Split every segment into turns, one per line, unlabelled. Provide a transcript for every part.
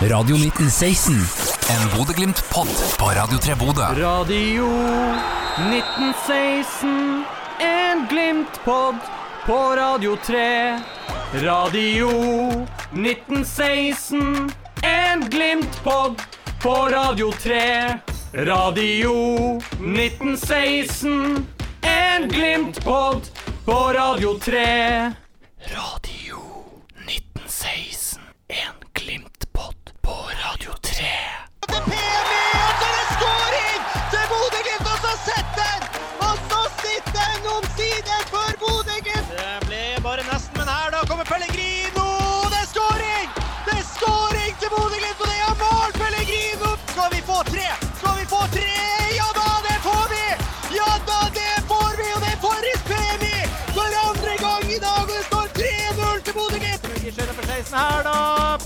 Radio 1916. En Bodø-Glimt-pod på Radio 3 Bodø.
Radio 1916, en Glimt-pod på Radio 3. Radio 1916, en Glimt-pod på Radio 3. Radio 1916, en Glimt-pod på Radio 3. Radio 1916,
Bodø-Glimt, og det er mål, Pellegrino! Skal vi få tre? Skal vi få tre? Ja da, det får vi! Ja da, det får vi, og det er forrige premie for andre gang i dag, og det står 3-0 til Bodø-Glimt! Skjønner for 16 her da,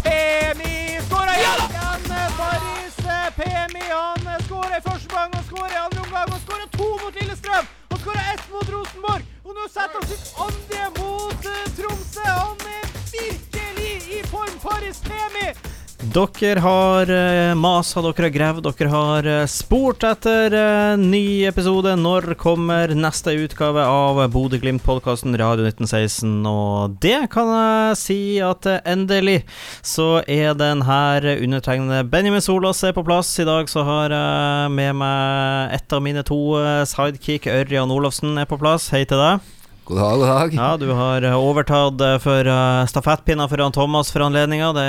Pemi skårer igjen! Igjen Farris PMI, han skårer i første omgang, han skårer i andre omgang, han skårer to mot Lillestrøm, han skårer ett mot Rosenborg, og nå setter han sitt andre mot eh, Tromsø. Han er virkelig i form, Farris PMI.
Dere har uh, masa, dere har gravd, dere har eh, spurt etter eh, ny episode. Når kommer neste utgave av Bodø-Glimt-podkasten Radio 1916? Og det kan jeg si at eh, endelig så er den her undertegnede Benjamin Solås er på plass. I dag så har jeg med meg et av mine to eh, sidekick, Ørjan Olofsen, er på plass. Hei til deg.
God dag, god dag.
Ja, du har eh, overtatt eh, for uh, stafettpinna for han Thomas for anledninga. Det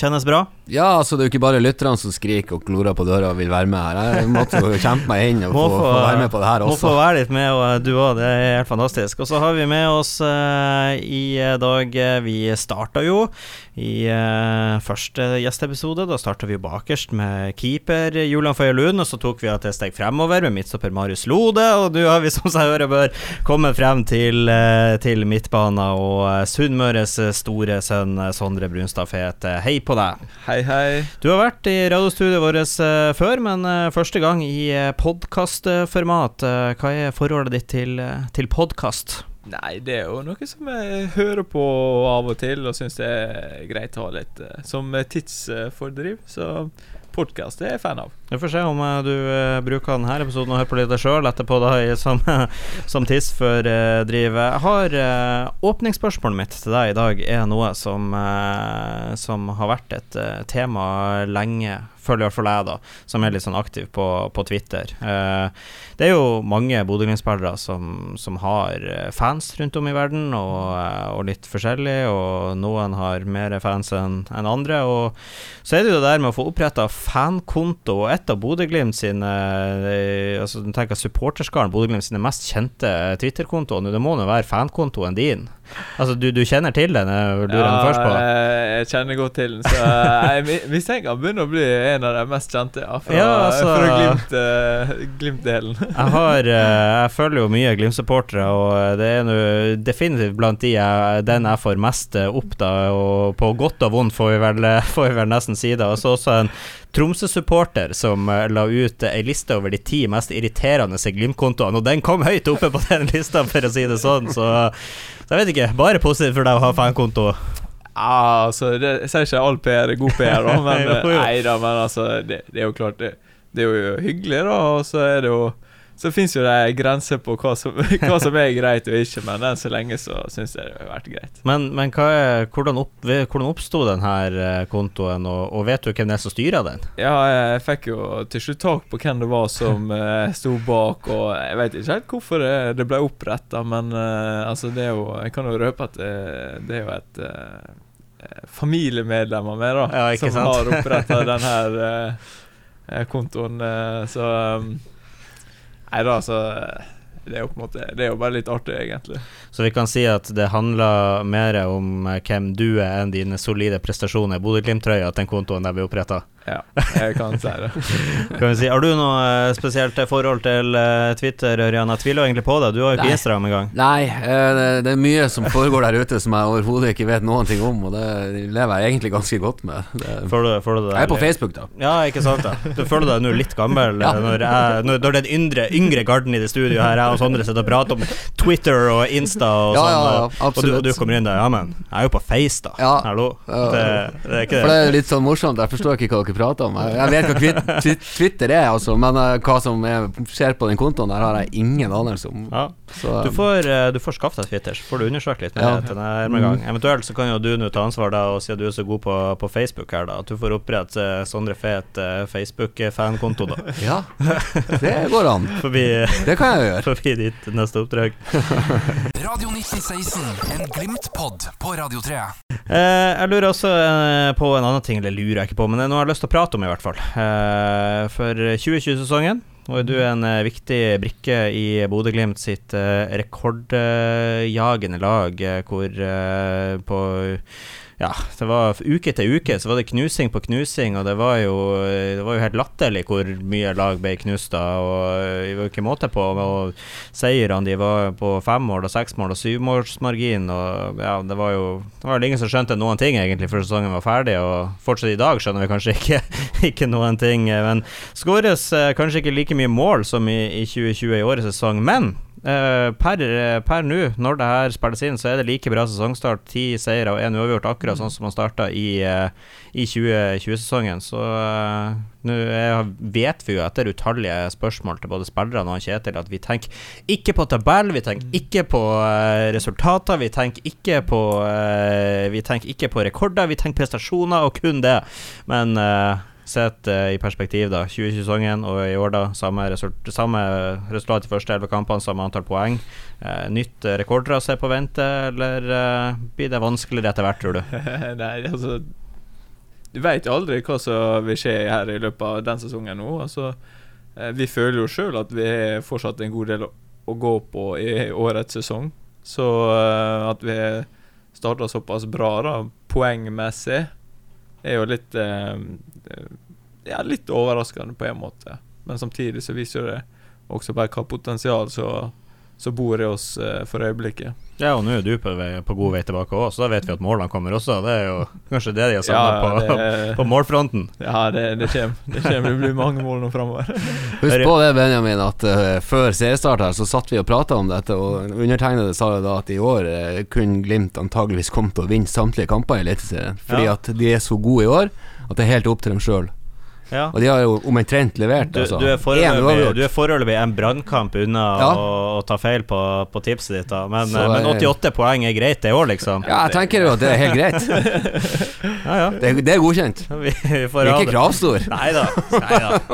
kjennes bra.
Ja, altså det er jo ikke bare lytterne som skriker og klorer på døra og vil være med her. Jeg måtte jo kjempe meg inn og få,
få-
få være med på det her også.
Må få være litt med, og eh, du òg. Det er helt fantastisk. Og så har vi med oss uh, i eh, dag eh, Vi starta jo i uh, første gjesteepisode. Da starta vi bakerst med keeper Julian Føye Lund, og så tok vi et steg fremover med midtstopper Marius Lode, og nå har vi som seg hører bør komme frem til, uh, til midtbana og uh, Sunnmøres store sønn Sondre Brunstad Fet. eh, Hei på deg.
Hei, hei.
Du har vært i radiostudioet vårt før, men første gang i podkastformat. hva er forholdet ditt til, til podkast?
Nei, det er jo noe som jeg hører på av og til, og syns det er greit å ha litt eh, som tidsfordriv. Så podkast er jeg fan av.
Vi får se om eh, du eh, bruker denne episoden og hører på litt sjøl etterpå, da, som, som tidsfordriv. Jeg har Åpningsspørsmålet mitt til deg i dag er noe som, som har vært et tema lenge. Føler i hvert fall jeg, da, som er litt sånn aktiv på, på Twitter. Eh, det er jo mange Bodø-Glimt-spillere som, som har eh, fans rundt om i verden, og, eh, og litt forskjellig, og noen har mer fans enn en andre. Og så er det jo det der med å få oppretta fankonto, og et av Bodø-Glimt sine eh, Altså, du tenker supporterskaren, Bodø-Glimt sine mest kjente Twitter-kontoer, det må nå være fankontoen din. Altså, du, du kjenner til den, Du ja, jeg først på.
jeg, jeg kjenner godt til den, så jeg mi- mistenker han begynner å bli en av de mest kjente. Ja, fra,
Ja, altså-
fra Glimt, eh, Glimt-delen.
Jeg har eh, Jeg følger jo mye Glimt-supportere, og det er nå definitivt blant de jeg, den jeg får mest eh, opp, da, og på godt og vondt får vi vel, eh, får vi vel nesten si det. Og så også en Tromsø-supporter som eh, la ut ei liste over de ti mest irriterende Glimt-kontoene, og den kom høyt oppe på den lista, for å si det sånn, så, så jeg vet ikke. Bare positivt for deg å ha fankonto.
Ja, altså, det, jeg sier ikke all PR er god PR, da, men
Jo, jo.
Nei da, men altså, det, det er jo klart det, det er jo hyggelig, da, og så er det jo Så fins jo det grenser på hva som, hva som er greit og ikke, men enn så lenge så syns jeg det har vært greit.
Men, men er, hvordan, opp, hvordan oppsto denne eh, kontoen, og, og vet du hvem det er som styrer den?
Ja, jeg fikk jo til slutt tak på hvem det var som eh, sto bak, og jeg vet ikke helt hvorfor det, det ble oppretta, men eh, altså, det er jo Jeg kan jo røpe at det, det er jo et familiemedlemmer med, da,
Ja,
som
sant?
har oppretta den her eh, kontoen, så um, Nei da, altså Det er jo på en måte Det er jo bare litt artig, egentlig.
Så vi kan si at det handler mer om eh, hvem du er enn dine solide prestasjoner i Bodø-Glimt-trøya, at den kontoen der blir oppretta.
Ja, jeg kan si det.
Kan vi si. Har du noe eh, spesielt forhold til eh, Twitter, Ørjan? Jeg tviler egentlig på det. Du har jo ikke. Instagram engang.
Nei, eh, det, er mye som foregår der ute som jeg overhodet ikke vet noen ting om, og det lever jeg egentlig ganske godt med. Det,
Får du, får du det
jeg er på? Facebook, da.
Ja, ikke sant da Du føler deg nå litt gammel
Ja.
når, jeg, når, når det er en yngre, yngre garden i det studioet her, jeg og Sondre sitter og prater om Twitter og Insta og
Ja,
sånn,
ja, ja,
og, du, du kommer inn der, ja, men jeg er jo på Face, da.
Ja.
Hallo. Det, det er ikke
For
det.
det er litt sånn morsomt, jeg forstår ikke hva dere prater om. Jeg, vet hva Twi- Twi- Twitter er, altså, men eh, hva som er, skjer på den kontoen, der har jeg ingen anelse om.
Ja.
Så,
Du får, eh, du får skaffe deg Twitter, så får du undersøke litt mer
Ja.
til nærmere gang. Eventuelt så kan jo du nå ta ansvar, da, og siden du er så god på, på Facebook her, da, at du får opprette eh, Sondre Fet eh, Facebook-fankonto, da.
ja, det går an.
Forbi,
Det kan jeg gjøre.
forbi ditt neste oppdrag.
Radio 1916, en Glimt-pod på Radio 3.
Eh, jeg lurer også eh, på en annen ting, eller lurer jeg ikke på, men nå har jeg har til å prate om, i hvert fall. Eh, for 2020-sesongen var er du en eh, viktig brikke i Bodø-Glimt sitt eh, rekordjagende lag, hvor på ja, det var uke til uke så var det knusing på knusing, og det var jo, det var jo helt latterlig hvor mye lag ble knust. Og vi var ikke måte på. Og seirene de var på femmål og seksmål og syvmålsmargin. Og ja, det var jo Det var ingen som skjønte noen ting egentlig før sesongen var ferdig, og fortsatt i dag skjønner vi kanskje ikke, ikke noen ting. Men skåres eh, kanskje ikke like mye mål som i, i 2020 i årets sesong, men Eh, per per nå, når det her spilles inn, så er det like bra sesongstart. Ti seire og én uavgjort, akkurat sånn som man starta i, eh, i 2020-sesongen. Så eh, nå vet vi jo etter utallige spørsmål til både spillerne og Kjetil at vi tenker ikke på tabell, vi tenker ikke på eh, resultater, vi tenker ikke på eh, Vi tenker ikke på rekorder, vi tenker prestasjoner, og kun det. Men eh, Sett eh, i perspektiv, da. 2020-sesongen og i år, da. Samme, result samme resultat i første elleve kampene, samme antall poeng. Eh, nytt eh, rekordras er på vente, eller blir det vanskeligere etter hvert, tror du?
Nei, altså Du veit aldri hva som vil skje her i løpet av den sesongen nå. Altså, vi føler jo sjøl at vi har fortsatt en god del å, gå på i årets sesong. Så at vi starta såpass bra da, poengmessig, er jo litt eh, Ja, litt overraskende på en måte. Men samtidig så viser det også bare hva potensial som som bor i oss eh, for øyeblikket.
Ja, og nå er du på, vei, på god vei tilbake òg, så da vet vi at målene kommer også. Det er jo kanskje det de har savna
Ja,
på,
det-
på målfronten.
Ja, det, det kommer. Det kommer. Det blir mange mål nå framover.
Husk på det, Benjamin, at uh, før seriestart her så satt vi og prata om dette, og undertegnede sa jo da at i år uh, kunne Glimt antageligvis komme til å vinne samtlige kamper i Eliteserien. Fordi
Ja.
at de er så gode i år at det er helt opp til dem sjøl.
Ja.
Og de har jo omtrent levert,
Du,
altså.
du du er foreløpig en brannkamp unna
Ja.
å, å ta feil på, på tipset ditt, da. Men,
Så,
eh, men
eh,
88 poeng er greit, det òg, liksom.
Ja, jeg tenker jo at det er helt greit.
Ja, ja.
Det det er godkjent.
Vi, vi
er ikke kravstor.
Nei da.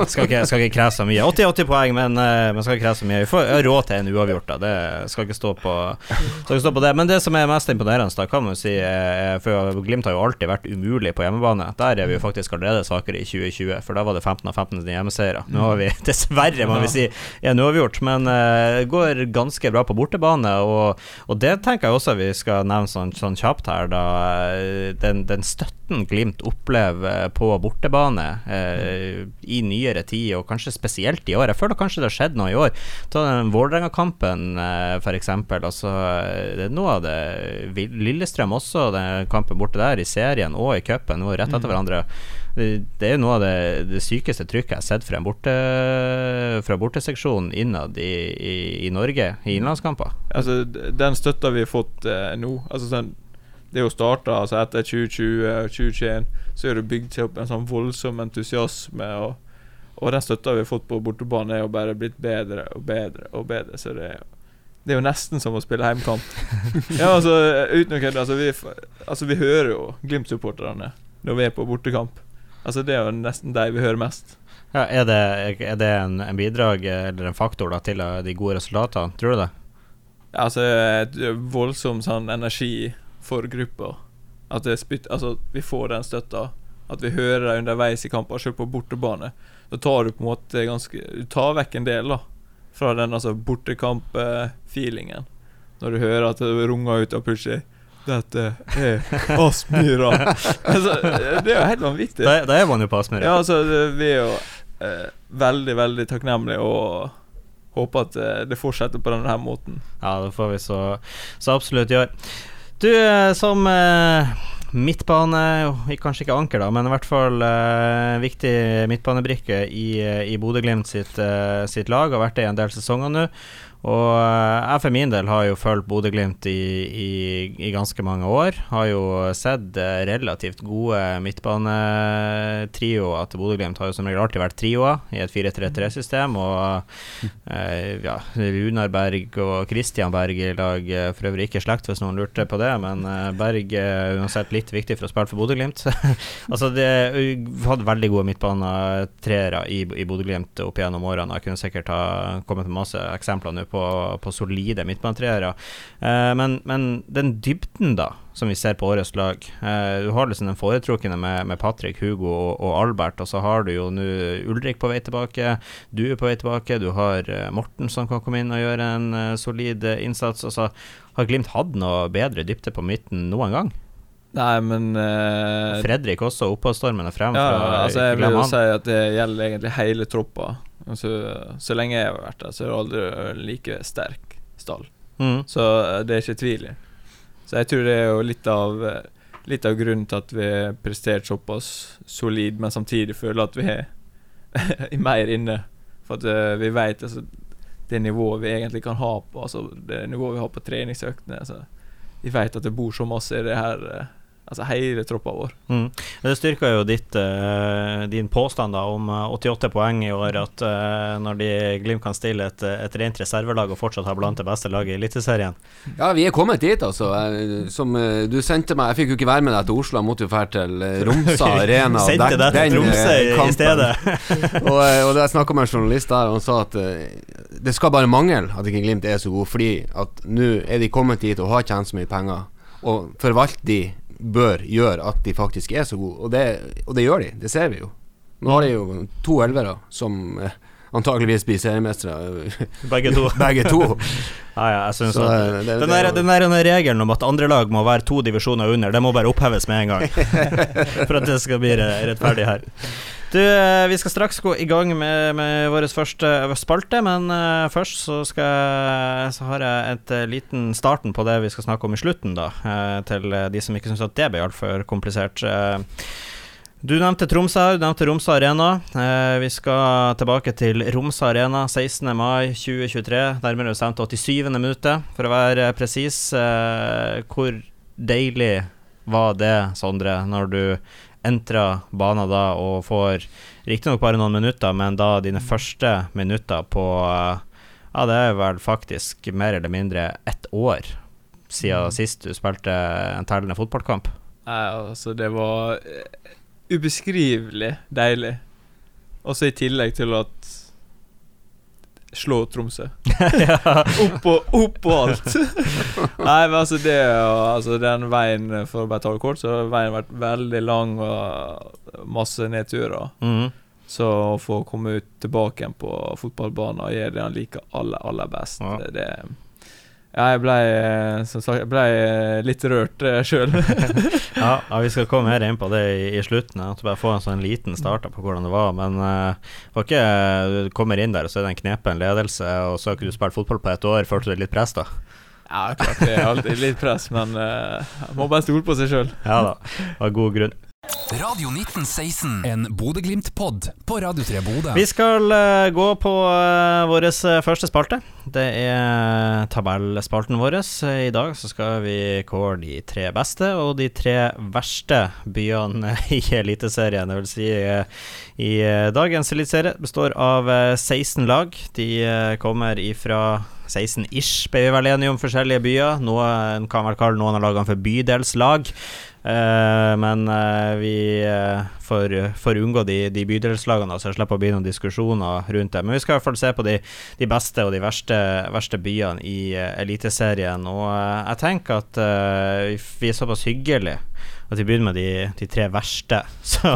Skal ikke, skal ikke kreve så mye. 80-80 poeng, men, eh, men skal ikke kreve så mye. Vi får råd til en uavgjort, da. Det skal ikke stå på, ikke stå på det. Men det som er mest imponerende, da, kan man si eh, For Glimt har jo alltid vært umulig på hjemmebane. Der er vi jo faktisk allerede svakere i 2020, for da var det 15 av 15 hjemmeseiere. Nå har vi dessverre, må vi si, en uavgjort, men det det går ganske bra på bortebane. Og, og det tenker jeg også vi skal nevne sånn, sånn kjapt her, da. Eh, Den, den støtten Glimt opplever på bortebane uh, i nyere tid, og kanskje spesielt i år. Jeg føler kanskje det har skjedd noe i år. Ta den Vålerenga-kampen, uh, eksempel. Altså, eh, det er noe av det Lillestrøm også, den kampen borte der, i serien og i cupen, nå rett etter hverandre. Det, det er noe av det, det sykeste trykket jeg har sett fra en borte, fra borteseksjonen innad i, i, i Norge, i innlandskamper.
Altså, den støtta vi har fått eh, nå altså, sånn, Det jo starta altså, etter 2020 og 2021, så er det bygd seg opp en sånn voldsom entusiasme. Og, og den støtta vi har fått på bortebane, er jo bare blitt bedre og bedre og bedre. Så det det er jo nesten som å spille heimkamp. ja, altså, uten å kødde. Altså, vi, altså, vi hører jo Glimt-supporterne når vi er på bortekamp. Altså, det er jo nesten de vi hører mest.
Ja, er det, er det en, en bidrag eh, eller en faktor da, til eh, de gode resultatene? Tror du det?
Altså et voldsom sånn energi for gruppa. At det spytt, altså, vi får den støtta. At vi hører det underveis i kamper, selv på bortebane. Da tar du på en måte ganske Du tar vekk en del da fra den altså bortekamp-feelingen. Når du hører at det runger ut av plutselig Dette er Aspmyra. altså, det er jo helt vanvittig.
Da, da er man jo på Aspmyra.
Ja, altså, vi er jo eh, veldig, veldig takknemlige og håper at eh, det fortsetter på denne her måten.
Ja, det får vi så, så absolutt gjøre. Du, eh, som eh, midtbane, kanskje ikke anker, da, men i hvert fall eh, viktig midtbanebrikke i, eh, i Bodø-Glimt sitt, eh, sitt lag, har vært det i en del sesonger nå. Og eh, jeg for min del har jo fulgt Bodø-Glimt i, i, i ganske mange år. Har jo sett eh, relativt gode midtbanetrioer til Bodø-Glimt. Har jo som regel alltid vært trioer i et 4-3-3-system. Og eh, ja, Runar Berg og Christian Berg i lag, eh, for øvrig ikke slekt hvis noen lurte på det, men Berg er uansett litt viktig for å spille for Bodø-Glimt. altså det hadde veldig gode midtbanetreere i, i Bodø-Glimt opp gjennom årene. Jeg kunne sikkert ha kommet med masse eksempler nå på, på solide midtbanetreere. Eh, men, men den dybden, da, som vi ser på årets lag eh, Du har liksom den foretrukne med, med Patrick, Hugo og, og Albert, og så har du jo nå Ulrik på vei tilbake. Du er på vei tilbake. Du har eh, Morten som kan komme inn og gjøre en uh, solid innsats. innsats. så har Glimt hatt noe bedre dybde på midten noen gang?
Nei, men uh,
Fredrik også, oppholdsstormende frem.
Ja,
fra-
altså jeg vil jo
han.
si at det gjelder egentlig hele troppa. Altså, så lenge jeg har vært der, så er det aldri like sterk stall.
Mm.
Så eh, det er ikke tvil. Så jeg tror det er jo litt av eh, Litt av grunnen til at vi har prestert såpass solid, men samtidig føler at vi er mer inne. For at eh, vi vet altså, det nivået vi egentlig kan ha på Altså det nivået vi har på treningsøktene. Altså, vi vet at det bor så masse i det her Altså hele troppa vår.
Mm. Det styrker jo ditt, uh, din påstand da om eh, 88 poeng i år, at uh, når de Glimt kan stille et, et rent reservelag og fortsatt ha blant det beste laget i Eliteserien
Ja, vi er kommet dit, altså. Jeg, som uh, du sendte meg Jeg fikk jo ikke være med deg til Oslo, jeg måtte jo dra til eh, Romsa Arena.
Sendte deg til
den,
Tromsø
eh,
i- stedet.
og, eh, og da jeg snakka med en journalist der, og han sa at eh, det skal bare mangle at ikke Glimt er så god, fordi at nå er de kommet dit og har tjent så mye penger, og forvalt de bør gjøre at de faktisk er så gode, og det, og det gjør de. Det ser vi jo. Nå har de jo to elvere som antakeligvis blir seriemestere,
Begge to.
begge to.
Ja, ja, jeg synes
Så,
at
eh, det-
den, der,
er
den der den regelen om at andre lag må være to divisjoner under, det må bare oppheves med en gang. For at det skal bli rettferdig her. Du, eh, vi skal straks gå i gang med, med vår første spalte, men uh, først så, skal, så har jeg et uh, liten starten på det vi skal snakke om i slutten, da. Uh, til eh, de som ikke syns at det ble altfor komplisert. Eh, du nevnte Tromsø, du nevnte Romsø Arena. Eh, vi skal tilbake til Romsø Arena 16. mai 2023, nærmere bestemt 87. minuttet, for å være presis. Eh, hvor deilig var det, Sondre, når du entra banen da og får riktignok bare noen minutter, men da dine første minutter på eh, Ja, det er vel faktisk mer eller mindre ett år siden sist du spilte en tellende fotballkamp.
Nei, altså, det var eh, ubeskrivelig deilig. Også i tillegg til at Slå Tromsø. Opp på alt. Nei, men altså, det altså, Den veien, for å bare ta det kort, så har veien vært veldig lang og masse nedturer.
Mm.
Så å få komme ut tilbake igjen på fotballbanen og gjøre det han liker aller, aller best,
Ja.
det, det Ja, jeg ble eh, som sagt Jeg ble eh, litt rørt sjøl.
Ja, ja, vi skal komme mer inn på det i, i slutten. Jeg måtte bare få en sånn liten start på hvordan det var. Men uh, var ikke du kommer inn der, og så er det en knepen ledelse, og så har ikke du spilt fotball på et år. Følte du litt press, da?
Ja, klart det er alltid litt press, men uh, må bare stole på seg sjøl.
Ja da, av god grunn.
Radio 1916, en Bodø-Glimt-pod på Radio 3 Bodø.
Vi skal uh, gå på uh, vår første spalte. Det er tabellspalten vår. I dag så skal vi kåre de tre beste og de tre verste byene i Eliteserien. Det vil si, uh, i eh, dagens eliteserie består av eh, 16 lag. De eh, kommer ifra 16-ish, ble vi vel enige om forskjellige byer. Noen kan vel kalle noen av lagene for bydelslag. Eh, men eh, vi uh, får, får unngå de, de bydelslagene, så jeg slipper å begynne diskusjoner rundt det. Men vi skal i hvert fall se på de, de beste og de verste, verste byene i eh, Eliteserien. Og eh, jeg tenker at eh, vi- vi er såpass hyggelige at vi begynner med de, de tre verste. Så,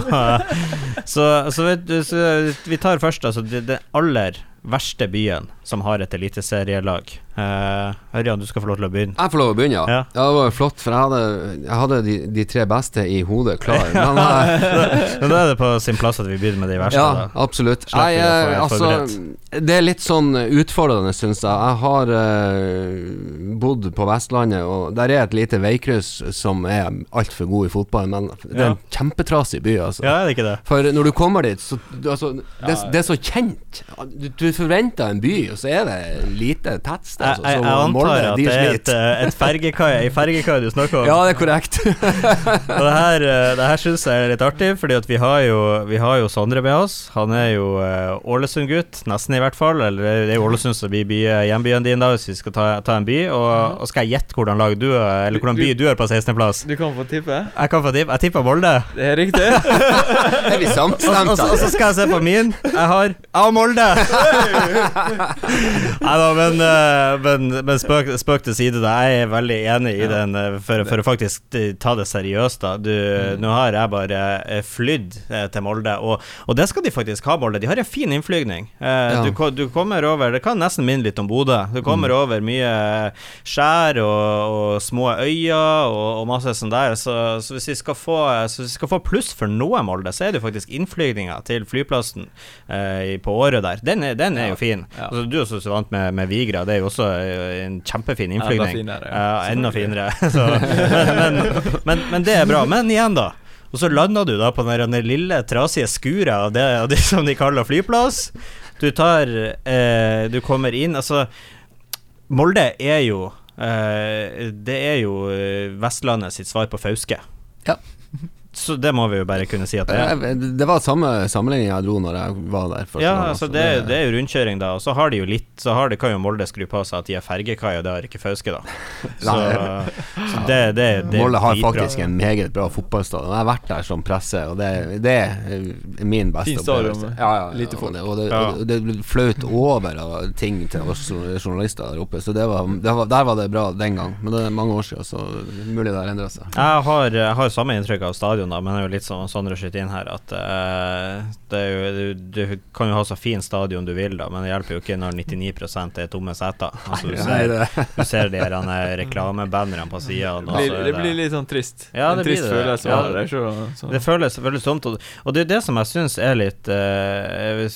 så, så, du, så vi tar først altså det aller verste byen som har et eliteserielag. Uh, Ørjan, du skal få lov til å begynne.
Jeg får lov til å begynne, ja.
Ja.
ja. Det var jo flott, for jeg hadde, jeg hadde de, de tre beste i hodet klar. Men eh,
da er det på sin plass at vi begynner med de verste.
ja,
da.
absolutt.
Jeg, få
eh, altså, det er litt sånn utfordrende, syns jeg. Jeg har uh, bodd på Vestlandet, og der er et lite veikryss som er altfor god i fotball, men det er en kjempetrasig by, altså.
Ja, er det ikke det?
For når du kommer dit, så altså, det, det er så kjent. Du, du forventer en by, og så er det lite tettsted. Altså,
jeg, jeg antar
Molde,
at
de
det er et, eh, et fergekai, ei fergekai du snakker om.
Ja, det er korrekt.
Og det her, eh, det her syns jeg er litt artig, fordi at vi har jo, vi har jo Sondre med oss. Han er jo eh, Ålesund-gutt, nesten i hvert fall. Eller det er jo Ålesund som blir hjembyen din, da, hvis vi skal ta, ta en by. Og, og skal jeg gjette hvordan lag du er, eller hvordan by du er på 16.-plass?
Du kan få tippe.
Jeg kan få tippe. Jeg tipper Molde.
Det er riktig.
er vi
Og, og,
samstemte?
så- og så skal jeg se på min. Jeg har Jeg har Molde! Nei da, men, eh, men, men spøk, spøk til side, da. Jeg er veldig enig i den, eh, for, for å faktisk eh, ta det seriøst, da. Du, Nå har jeg bare eh, flydd eh, til Molde, og, og det skal de faktisk ha, Molde. De har en fin innflygning. Eh,
Ja.
du, du kommer over Det kan nesten minne litt om Bodø. Du kommer over mye skjær og, og små øyer og, og masse sånn der. Så, så hvis vi skal få Så hvis vi skal få pluss for noe, Molde, så er det faktisk innflygninga til flyplassen eh, på året der. Den den er jo fin.
Ja.
Altså, du er også så vant med, med Vigra. Det er jo også eh, en kjempefin
Enda
innflygning.
finere,
Ja,
Uh,
enda finere. men, men, men, men det er bra. Men igjen, da. Og så landa du da på den lille, trasige skuret av det, av det som de kaller flyplass. Du tar eh, Du kommer inn Altså, Molde er jo eh, Det er jo eh, Vestlandet sitt svar på Fauske.
Ja.
Så det må vi jo bare kunne si at det er.
Eh, Det var samme sammenligning jeg dro når jeg var der.
Ja,
gang,
altså
altså.
det, det er jo rundkjøring, da. Og så har de jo litt Så har de, kan jo Molde skru på seg at de er fergekai, og det har ikke Fauske, da. Så, så det, det, det
Molde har faktisk en meget bra fotballstadion. Jeg har vært der som presse, og det, det er min beste opplevelse. Ja, ja, ja,
lite
og det, og det, og det ble flaut over av ting til oss journalister der oppe, så det var, det var, der var det bra den gang. Men det er mange år siden, så mulig det har endra seg.
Jeg har, jeg har samme inntrykk av stadion, da, men det er jo litt sånn Sondre skyter inn her, at uh, det er jo, du, du kan jo ha så fin stadion du vil, da, men det hjelper jo ikke når 99 er tomme seter. Altså, du, ser,
det,
du ser de her er reklamebannerne på sida.
Det det blir litt sånn trist.
Ja,
en trist
det.
følelse
Ja.
det. Så, så.
Det føles veldig tomt, og, det er det som jeg syns er litt eh,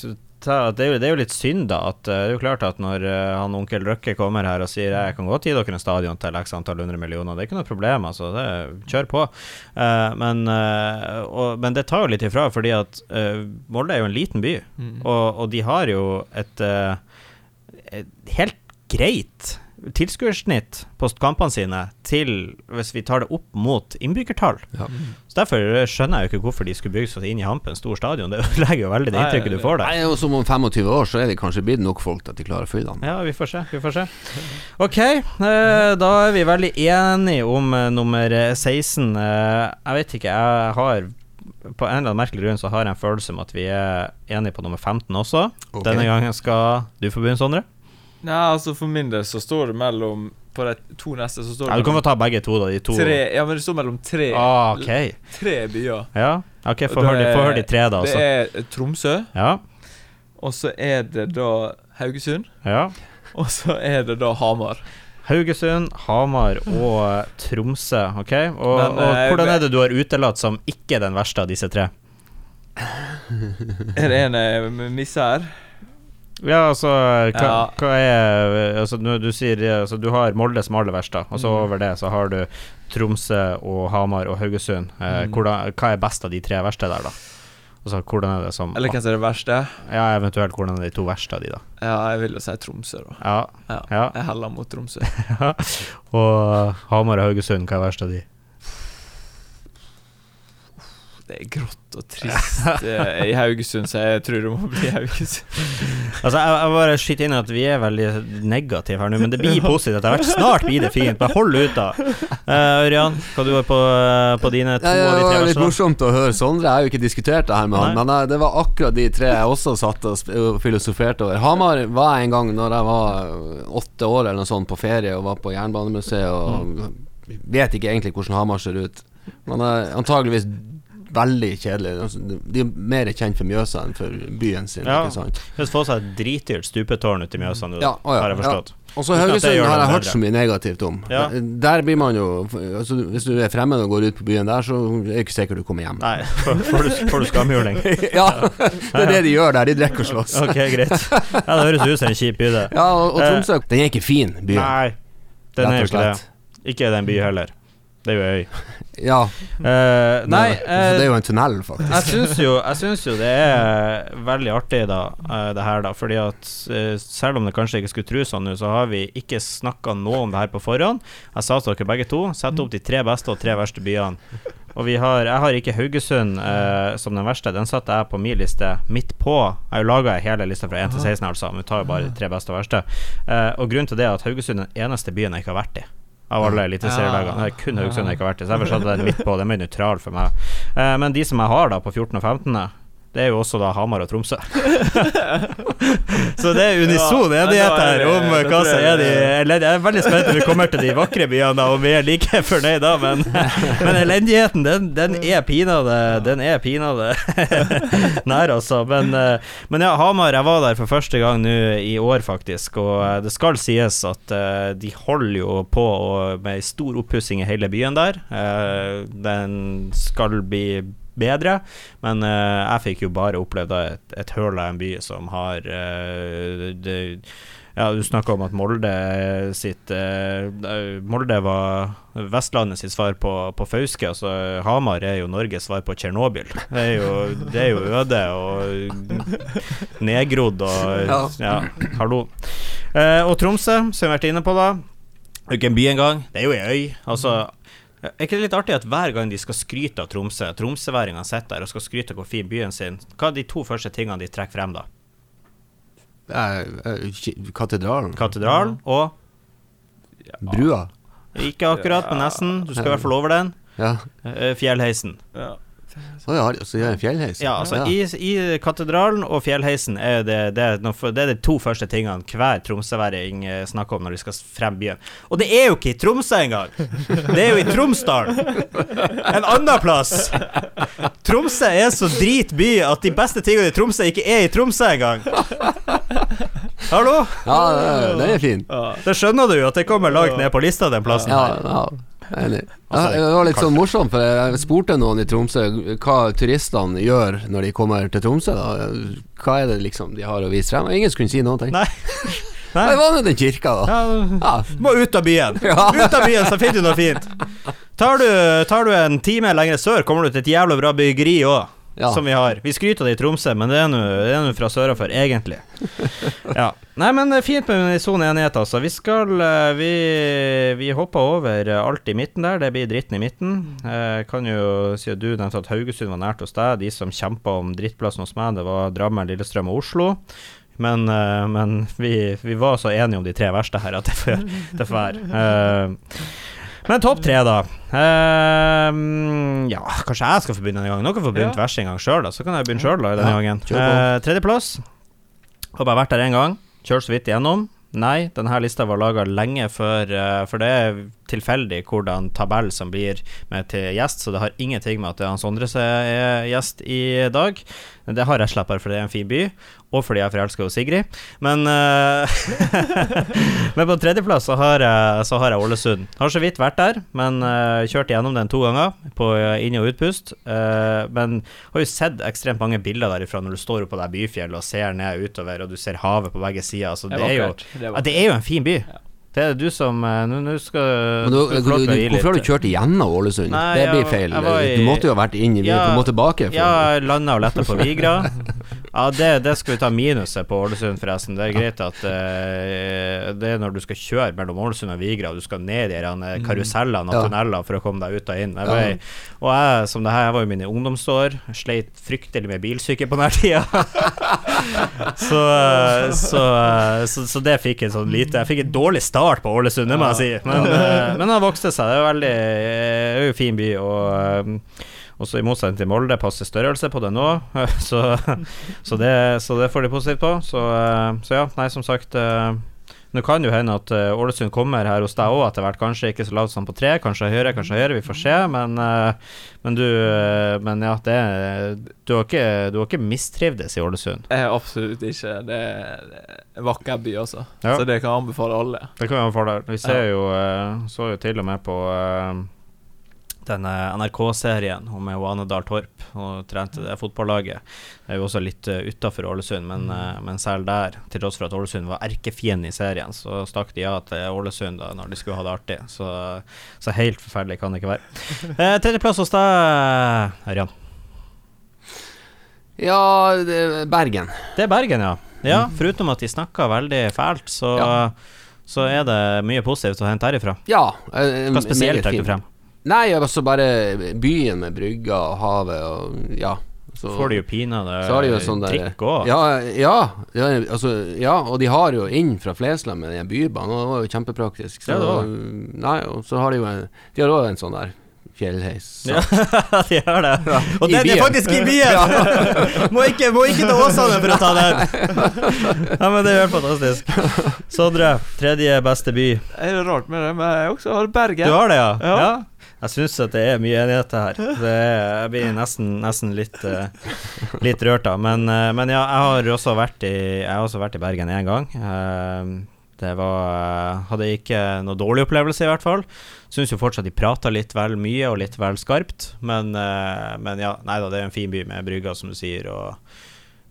det, er jo, det er jo litt synd, da. At eh, det er jo klart at når eh, han onkel Røkke kommer her og sier jeg kan godt gi dere en stadion til x antall hundre millioner, det er ikke noe problem, altså. Det, kjør på. Uh, men, uh, og, men det tar jo litt ifra, fordi at uh, Molde er jo en liten by,
Mm.
og, og de har jo et, et helt greit tilskuersnitt på kampene sine til hvis vi tar det opp mot innbyggertall.
Ja.
Derfor skjønner jeg jo ikke hvorfor de skulle bygge seg inn i Hampen stor stadion. Det ødelegger jo veldig det inntrykket du får der.
Nei, og som om 25 år så er det kanskje blitt nok folk til at de klarer å fylle den.
Ja, vi får se. Vi får se. Ok, eh, da er vi veldig enige om eh, nummer 16. Eh, jeg vet ikke, jeg har på en eller annen merkelig grunn så har jeg en følelse om at vi er enige på nummer 15 også.
Okay.
Denne gangen skal du få begynne, Sondre.
Nei, altså For min del så står det mellom På de to neste så står det Ja,
du kan få ta begge to, da. De to.
tre Ja, men det står mellom tre
Ah, okay.
Tre byer.
Ja, ok, få høre de-
det-
de tre, da.
Det
Altså.
er Tromsø,
Ja,
og så er det da Haugesund,
ja.
og så er det da Hamar.
Haugesund, Hamar og Tromsø. Ok, Og,
Men,
og
eh,
hvordan er det du har utelatt som ikke den verste av disse tre?
Er det en jeg misser her?
Ja, altså Hva,
Ja.
hva er altså, Du sier altså, Du har Molde som aller verste, og så
Mm.
over det så har du Tromsø og Hamar og Haugesund. Eh,
Mm.
hvordan, hva er best av de tre verste der, da? Altså, hvordan er det som
Eller som er det verste?
Ja, eventuelt hvordan er de to verste av de, da?
Ja, jeg vil jo si Tromsø, da.
Ja.
Ja,
Ja.
Jeg heller mot Tromsø.
Og Hamar og Haugesund, hva er verst av de?
Det er grått og trist eh, i Haugesund, så jeg tror det må bli Haugesund.
Altså, jeg, jeg bare skyter inn at vi er veldig negative her nå, men det blir positivt etter hvert. Snart blir det fint. Bare hold ut, da. Uh, Ørjan, hva du har på, eh, på dine to av de
det
tre
var litt morsomt å høre Sondre. Jeg har jo ikke diskutert det her med han,
Nei.
men det var akkurat de tre jeg også satt og filosoferte over. Hamar var jeg en gang når jeg var åtte år eller noe sånt på ferie og var på Jernbanemuseet og
Mm.
vet ikke egentlig hvordan Hamar ser ut. Men antageligvis veldig kjedelig. Altså, de- er mer kjent for Mjøsa enn for byen sin.
Ja.
Ikke sant?
Få seg et dritdyrt stupetårn ute i Mjøsa nå,
Ja, å ja,
har jeg forstått.
Og så Haugesund har jeg hørt så mye negativt om.
Ja.
Der blir man jo altså, Hvis du er fremmed og går ut på byen der, så er det ikke sikkert du kommer hjem.
Nei, får du, får du skamhjuling.
ja, det er det de gjør der. De drikker og slåss.
Ok, greit. Ja, Det høres ut som en kjip by, det.
Ja, og, og
Eh,
Den er ikke fin, byen.
Nei, den er jo ikke det. Ikke den byen heller. Det er jo ei øy.
Ja,
Uh, nei,
uh, det er
eh,
jo en tunnel, faktisk.
jeg syns jo, jeg synes jo det er veldig artig, da, uh, det her, da. Fordi at eh, selv om det kanskje ikke skulle tro sånn nå, så har vi ikke snakka noe om det her på forhånd. Jeg sa til dere begge to, sett opp de tre beste og tre verste byene. Og vi har, jeg har ikke Haugesund eh, som den verste. Den satte jeg på min liste midt på. Jeg har laga hele lista fra 1 til 16, altså. Men vi tar jo bare de tre beste og verste. Eh, og grunnen til det er at Haugesund er den eneste byen jeg ikke har vært i. Av alle eliteserielagene. Det er kun Haugesund jeg ikke har vært i. Så derfor satte jeg den midt på. Den er nøytral for meg. Eh, men de som jeg har da på 14. og 15., det er jo også da Hamar og Tromsø. så det er unison
Ja,
enighet
er
her om hva som er de elendige. Jeg er veldig spent når vi kommer til de vakre byene, da, om vi er like fornøyd da, men, men elendigheten, den, den er pinadø Den er pinadø nær, altså. Men, eh, men ja, Hamar, jeg var der for første gang nå i år, faktisk, og eh, det skal sies at eh, de holder jo på med med stor oppussing i hele byen der. Den skal bli bedre, men uh, jeg fikk jo bare opplevd et, et høl av en by som har uh, det, ja, Du snakka om at Molde sitt eh, Molde var Vestlandet sitt svar på, på Fauske. Altså, Hamar er jo Norges svar på Tsjernobyl. Det det er jo øde og nedgrodd og Ja, hallo. Eh, og Tromsø, som vi har vært inne på, da. Det er jo ikke en by engang. Det er jo ei øy. Altså er ikke det litt artig at hver gang de skal skryte av Tromsø, tromsøværingene sitter der og skal skryte av hvor fin byen sin, hva er de to første tingene de trekker frem, da?
Eh, eh, Katedralen.
Katedralen og
Brua.
Ikke akkurat, men nesten. Du skal i hvert fall over den.
Ja.
Eh, Fjellheisen.
Ja.
Å ja, så gjør en fjellheis?
Ja, altså I, I katedralen og fjellheisen er det, det, det er de to første tingene hver tromsøværing eh, snakker om når de skal frem byen. Og det er jo ikke i Tromsø engang! Det er jo i Tromsdalen! En annen plass! Tromsø er så drit by at de beste tingene i Tromsø ikke er i Tromsø engang! Hallo?
Ja, den er fin.
Det skjønner du jo at det kommer langt ned på lista, den plassen.
Ja, ja. Enig. Ja,
Altså,
det var litt sånn morsomt, for jeg spurte noen i Tromsø hva turistene gjør når de kommer til Tromsø. Da. Hva er det liksom de har å vise frem? Ingen skulle si noen ting.
Nei.
Det var nå den kirka, da.
Ja,
Ja.
Du må ut av byen.
Ja.
Ut av byen, så finner du noe fint. Tar du, tar du en time lenger sør, kommer du til et jævla bra byggeri òg.
Ja.
Som vi har. Vi skryter av det i Tromsø, men det er nå fra Søra for, egentlig. Ja. Nei, men er fint med unison enighet, altså. Vi skal eh, Vi, vi hopper over eh, alt i midten der. Det blir dritten i midten. Jeg kan jo si at du nevnte at Haugesund var nært hos deg. De som kjempa om drittplassen hos meg, det var Drammen, Lillestrøm og Oslo. Men, eh, men vi, vi var så enige om de tre verste her at det får, være. Eh, men topp tre, da. Eh, ja, kanskje jeg skal få begynne denne gangen. Dere får begynt
Ja.
verst en gang sjøl, så kan jeg begynne sjøl denne
Ja,
gangen.
Uh.
Eh, Tredjeplass. Har bare vært der én gang. Kjørt så vidt igjennom. Nei, denne lista var laga lenge før uh, For det er tilfeldig hvordan tabell som blir med til gjest, så det har ingenting med at det er Hans Sondre som er gjest i dag. Det har jeg bare fordi det er en fin by, og fordi jeg er forelska Sigrid. Men eh, Men på tredjeplass så har jeg, så har jeg Ålesund. Har så vidt vært der, men uh, kjørt gjennom den to ganger, på eh, inn- og utpust. Eh, men har jo sett ekstremt mange bilder derifra når du står oppå på det byfjellet og ser ned utover, og du ser havet på begge sider. Altså, det, er jo.
Det er
ja, det er jo en fin by. Det er du som eh, Nå skal
du, du, du, hvorfor har du kjørt igjennom Ålesund?
Nei,
det blir feil.
i-
Du måtte jo ha vært inn Du må tilbake. For,
Ja, landa og letta på Vigra. Ja, det, det skal vi ta minuset på Ålesund, forresten. Det er greit at uh, det er når du skal kjøre mellom Ålesund og Vigra, du skal ned i de karusellene og
Mm. Ja.
tunnelene for å komme deg ut og inn. Jeg
Ja.
og jeg, som det her, jeg var jo mine ungdomsår, sleit fryktelig med bilsyke på denne tida. så, eh, så, eh, så, så det fikk en sånn lite Jeg fikk en dårlig start på Ålesund, det må jeg si. Men, eh, men han vokste seg. Det er veldig eh, det er jo en fin by. Og eh, også i motsetning til Molde passer størrelse på det nå, så, så, det, så det får de positivt på. Så, eh, så ja, nei, som sagt. eh, Nå kan jo hende at eh, Ålesund kommer her hos deg òg etter hvert. Kanskje ikke så lavt som på tre, kanskje høyere, kanskje høyere. Vi får se. Men, eh, men du eh, Men ja, det Du har ikke, du har ikke mistrivdes i Ålesund.
Er absolutt ikke. Det er en vakker by, altså.
Ja.
Så det kan jeg anbefale alle.
Det kan jeg anbefale. Vi ser jo eh, Så jo til og med på eh, denne NRK-serien om Johanne Dahl Torp og trente det fotballaget. Det er jo også litt uh, utafor Ålesund, men, eh, men selv der, til tross for at Ålesund var erkefiende i serien, så stakk de ja til Ålesund da når de skulle ha det artig. Så, så helt forferdelig kan det ikke være. Eh, Tredjeplass hos deg, Ørjan.
Ja, det er Bergen.
Det er Bergen, ja. Ja, Foruten at de snakka veldig fælt, så,
Ja.
så er det mye positivt å hente herifra.
Ja. eh,
Hva spesielt trekker du frem?
Nei, altså bare byen med brygga og havet og Ja. Så
Får de jo pinadø
har sånn
trikk òg.
ja, ja, ja, altså, ja, og de har jo inn fra Flesland med den bybanen, og det var jo kjempepraktisk. Så,
Ja, det var
Nei, og så har de jo en De har òg en sånn der fjellheis.
Ja, de gjør det. Og den er faktisk i byen! må, ikke, må ikke til Åsane for å ta den! Ja, men det er helt fantastisk. Sondre, tredje beste by.
Er det rart med det, men jeg også har Bergen.
Du har det, ja?
Ja.
Jeg syns at det er mye enighet her. Det er, jeg blir nesten, nesten litt, uh, litt rørt av. Men, uh, men ja, jeg har også vært i, jeg har også vært i Bergen én gang. Uh, det var Hadde ikke noe dårlig opplevelse, i hvert fall. Syns jo fortsatt de prata litt vel mye og litt vel skarpt. Men, men ja, nei da, det er en fin by med brygga, som du sier. Og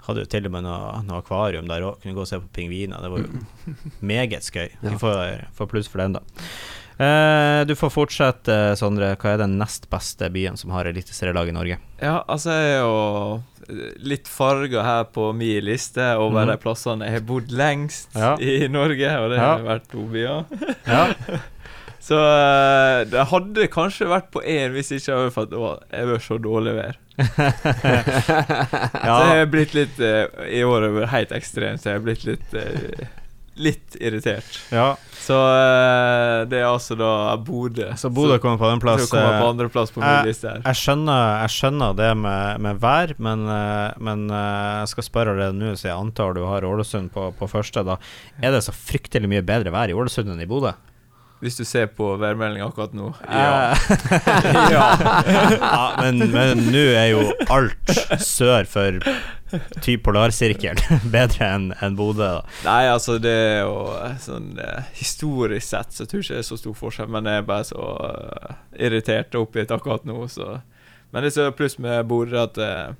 hadde jo til og med noe, noe akvarium der òg. Kunne gå og se på pingviner. Det var jo meget skøy. Vi får, får pluss for den, da. Eh, du får fortsette, Sondre. Hva er den nest beste byen som har eliteserielag i Norge?
Ja, altså jeg er jo litt farga her på min liste over
Mhm.
de plassene jeg har bodd lengst
Ja.
i Norge, og det
Ja.
har vært to byer.
Ja.
Så eh, det hadde kanskje vært på én hvis ikke jeg hadde fått å, jeg var så dårlig vær. Så jeg er blitt litt eh, I år har vært helt ekstremt, så jeg er blitt litt eh, Litt irritert.
ja.
Så eh, det er altså da Bodø.
Så Bodø kommer på den plass.
På
eh,
andreplass på jeg.
Jeg skjønner, jeg skjønner det med, med vær, men, eh, men jeg skal spørre allerede nå, så jeg antar du har Ålesund på, på første. da Er det så fryktelig mye bedre vær i Ålesund enn i Bodø?
Hvis du ser på værmeldinga akkurat nå.
Ja. ja. ja men men nå er jo alt sør for typ polarsirkelen bedre enn en Bodø.
Nei, altså det er jo eh, sånn eh, Historisk sett så tror jeg ikke det er så stor forskjell, men jeg er bare så eh, irritert og oppgitt akkurat nå, så Men det som er pluss med Bodø, at eh,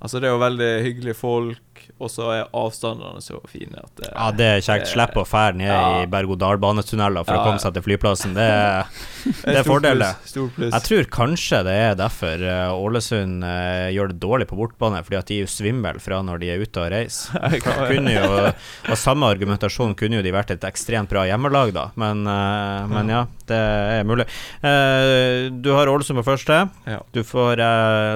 Altså, det er jo veldig hyggelige folk, og så er avstandene så fine at det,
Ja, det er kjekt. Slipp å fære ned
Ja.
i berg-og-dal-banetunneler for
Ja,
å komme seg til flyplassen. Det det er
stor
fordel, det.
pluss, Stor.
Jeg tror kanskje det er derfor eh, Ålesund eh, gjør det dårlig på bortbane, fordi at de er jo svimle fra når de er ute og reiser. Kunne jo, og samme argumentasjon kunne jo de vært et ekstremt bra hjemmelag, da, men, eh, men ja, det er mulig. Du har Ålesund på første.
Ja.
Du får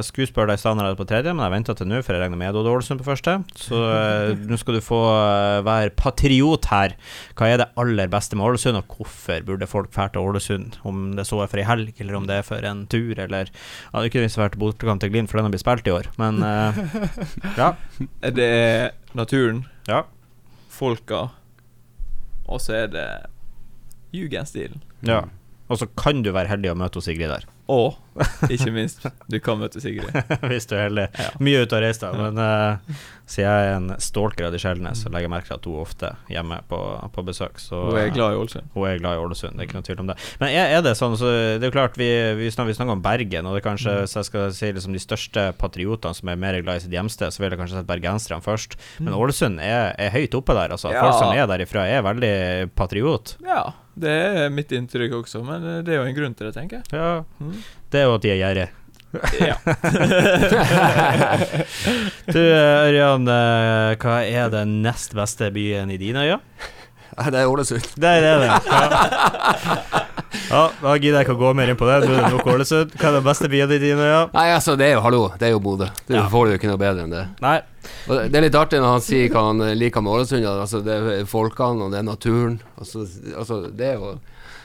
skulle deg er på tredje, men jeg venter til nå, for jeg regner med Odd Ålesund på første. Så uh, nå skal du få uh, være patriot her. Hva er det aller beste med Ålesund, og hvorfor burde folk dra til Ålesund? Om det så er for ei helg, eller om det er for en tur, eller Ja, det kunne visst vært bortekamp til Glimt, for den har blitt spilt i år, men eh, ja.
Det er naturen,
Ja.
folka, og så er det jugendstilen.
ja. Og så kan du være heldig å møte Sigrid der,
Og ikke minst, du kan møte Sigrid.
hvis du er heldig.
Ja.
Mye ute og reist, da, men uh, siden jeg er en stalker av de sjeldne, så legger jeg merke til at hun ofte er hjemme på, på besøk. Så,
Hun er glad i Ålesund.
Hun er glad i Ålesund, det er ikke noe tvil om det. Men er, er det sånn, så det er jo klart, vi, vi, snakker, vi snakker om Bergen, og det er kanskje, hvis jeg skal si liksom de største patriotene som er mer glad i sitt hjemsted, så vil jeg kanskje sette bergenserne først. Men Ålesund er, er høyt oppe der, altså.
Ja.
Folk som er derifra, er veldig patriot.
Ja, det er mitt inntrykk også, men det er jo en grunn til det, tenker jeg.
Ja,
Mm.
det er jo at de er gjerrige.
Ja.
Du, Ørjan, eh, hva er den nest beste byen i dine øyne?
Nei, det er Ålesund.
Der er det. Ja. Ja, da gidder jeg ikke å gå mer inn på det. Nå er det nok Ålesund. Hva er den beste byen i dine øyne?
Nei, altså, det er jo hallo, det er jo Bodø. Du
Ja.
får det jo ikke noe bedre enn det.
Nei.
Og det er litt artig når han sier hva han liker med Ålesund. Altså, det er folkene, og det er naturen. Altså, altså det er jo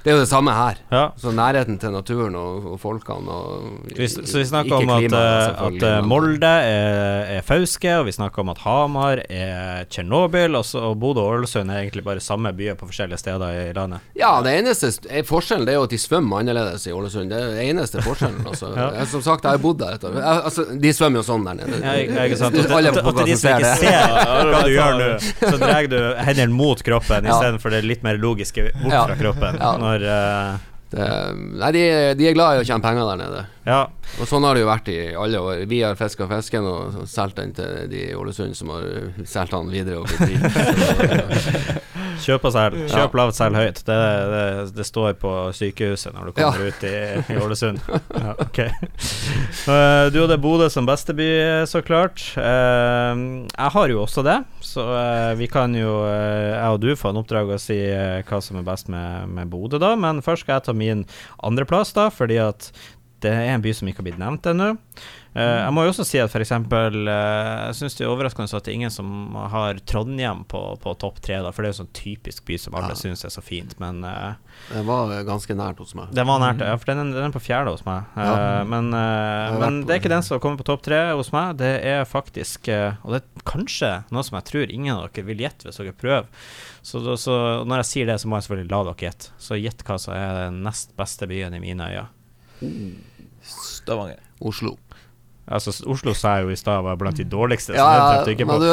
Det er jo det samme her.
Ja.
Så nærheten til naturen og, og folkene og
Vi, så vi snakker om at, eh, at eh, Molde er, er Fauske, og vi snakker om at Hamar er Tsjernobyl, og, så- og Bodø og Ålesund er egentlig bare samme byer på forskjellige steder i landet.
Ja, det eneste er forskjellen det er jo at de svømmer annerledes i Ålesund. Det er det eneste forskjellen. Altså. jeg, som sagt, jeg har bodd der. Jeg, altså, de svømmer jo sånn der nede.
Ja, ikke ikke sant? Og
Alle
og til, de som ikke
ser
hva du gjør nå, så drar du hendene mot kroppen
Ja.
istedenfor det litt mer logiske bort fra kroppen.
Ja.
Når uh...
Det, nei, de, de er glad i å tjene penger der nede.
Ja.
Og sånn har det jo vært i alle år. Vi har fiska fisken og solgt den til de i Ålesund som har solgt den videre.
Kjøp og selg. Kjøp lavt, selg høyt. Det, det, det står på sykehuset når du kommer ut i, i Ålesund. Ja, okay. Eh, du hadde Bodø som beste by, eh, så klart. Eh, jeg har jo også det, så vi kan jo, jeg og du, få en oppdrag å si hva som er best med, med Bodø, da. Men først skal jeg ta min andreplass, da, fordi at det er en by som ikke har blitt nevnt ennå. Eh, jeg må jo også si at f.eks. Uh, jeg syns det er overraskende at det er ingen som har Trondheim på, på topp tre, da, for det er jo sånn typisk by som alle
Ja.
syns er så fint, men uh,
Det var uh, ganske nært hos meg.
den var nært, ja, for den, den er på fjerde hos meg. Uh,
Ja.
men eh, men det er ikke den som kommer på topp tre hos meg. Det er faktisk eh, Og det er kanskje noe som jeg tror ingen av dere vil gjette hvis dere prøver. Så, så når jeg sier det, så må jeg selvfølgelig la dere gjette. Så gjett hva som er den nest beste byen i mine øyne.
Stavanger.
Oslo.
Altså, Oslo sa jeg jo i stad var blant de dårligste.
Ja, men du,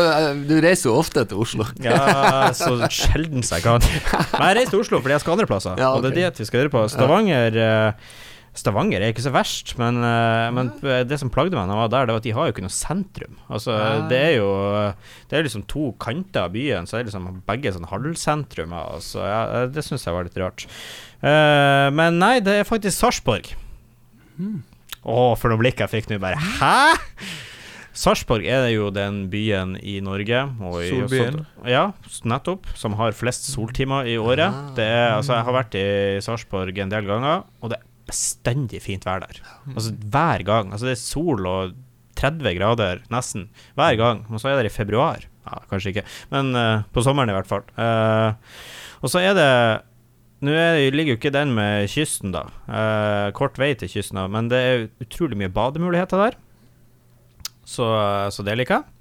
du reiser jo ofte til Oslo.
Ja, så sjelden jeg kan. Men jeg reiser til Oslo fordi jeg skal andre plasser,
Ja,
og det er det vi skal gjøre på. Stavanger eh, Stavanger er ikke så verst, men, eh, men det som plagde meg da jeg var der, det var at de har jo ikke noe sentrum. Altså, det er jo Det er liksom to kanter av byen, så er det liksom begge sånn halvsentrum. Altså, ja, det syns jeg var litt rart. Uh, men nei, det er faktisk Sarpsborg. Å, for noe blikk jeg fikk nå, bare Hæ?! Sarpsborg er jo den byen i Norge og i,
Solbyen.
Ja, nettopp. Som har flest soltimer i året. Det er, altså, jeg har vært i Sarpsborg en del ganger, og det er bestandig fint vær der. Altså hver gang. Altså, det er sol og 30 grader nesten hver gang. Og så er det i februar. Ja, kanskje ikke, men uh, på sommeren i hvert fall. Uh, og så er det nå er, ligger jo ikke den med kysten, da. Eh, kort vei til kysten, da, men det er utrolig mye bademuligheter der. Så, så det liker jeg.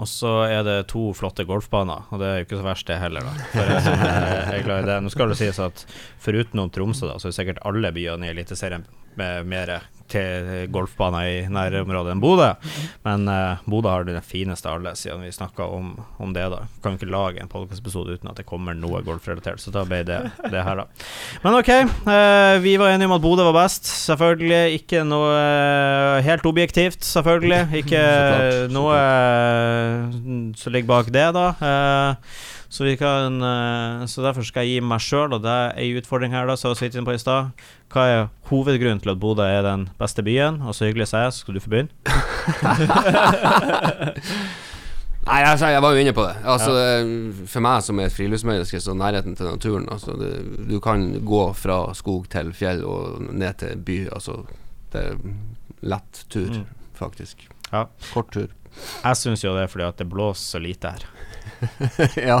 Og så er det to flotte golfbaner, og det er jo ikke så verst, det heller, da. For jeg som er, glad i det. Nå skal det sies at forutenom Tromsø, da, så er sikkert alle byene i Eliteserien med mer golfbaner i nærområdet enn Bodø. Men uh, Bodø har den fineste av alle, siden vi snakka om, om det, da. Kan ikke lage en podkastepisode uten at det kommer noe golfrelatert, så da ble det det her, da. Men ok, uh, vi var enige om at Bodø var best. Selvfølgelig ikke noe uh, helt objektivt, selvfølgelig. Ikke noe som ligger bak det, da. Eh, så vi kan eh, Så derfor skal jeg gi meg sjøl, og det er ei utfordring her, da, så jeg var på i stad. Hva er hovedgrunnen til at Bodø er den beste byen? Og så hyggelig å jeg, så skal du få begynne.
Nei, altså, jeg var jo inne på det. Altså, ja. For meg som er et friluftsmenneske, så nærheten til naturen altså, det, Du kan gå fra skog til fjell og ned til by. Altså, det er lett tur,
Mm.
faktisk.
Ja.
Kort tur.
Jeg syns jo det er fordi at det blåser så lite her.
ja.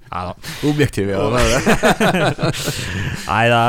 Nei da.
Objektiv, ja. det er.
Nei da,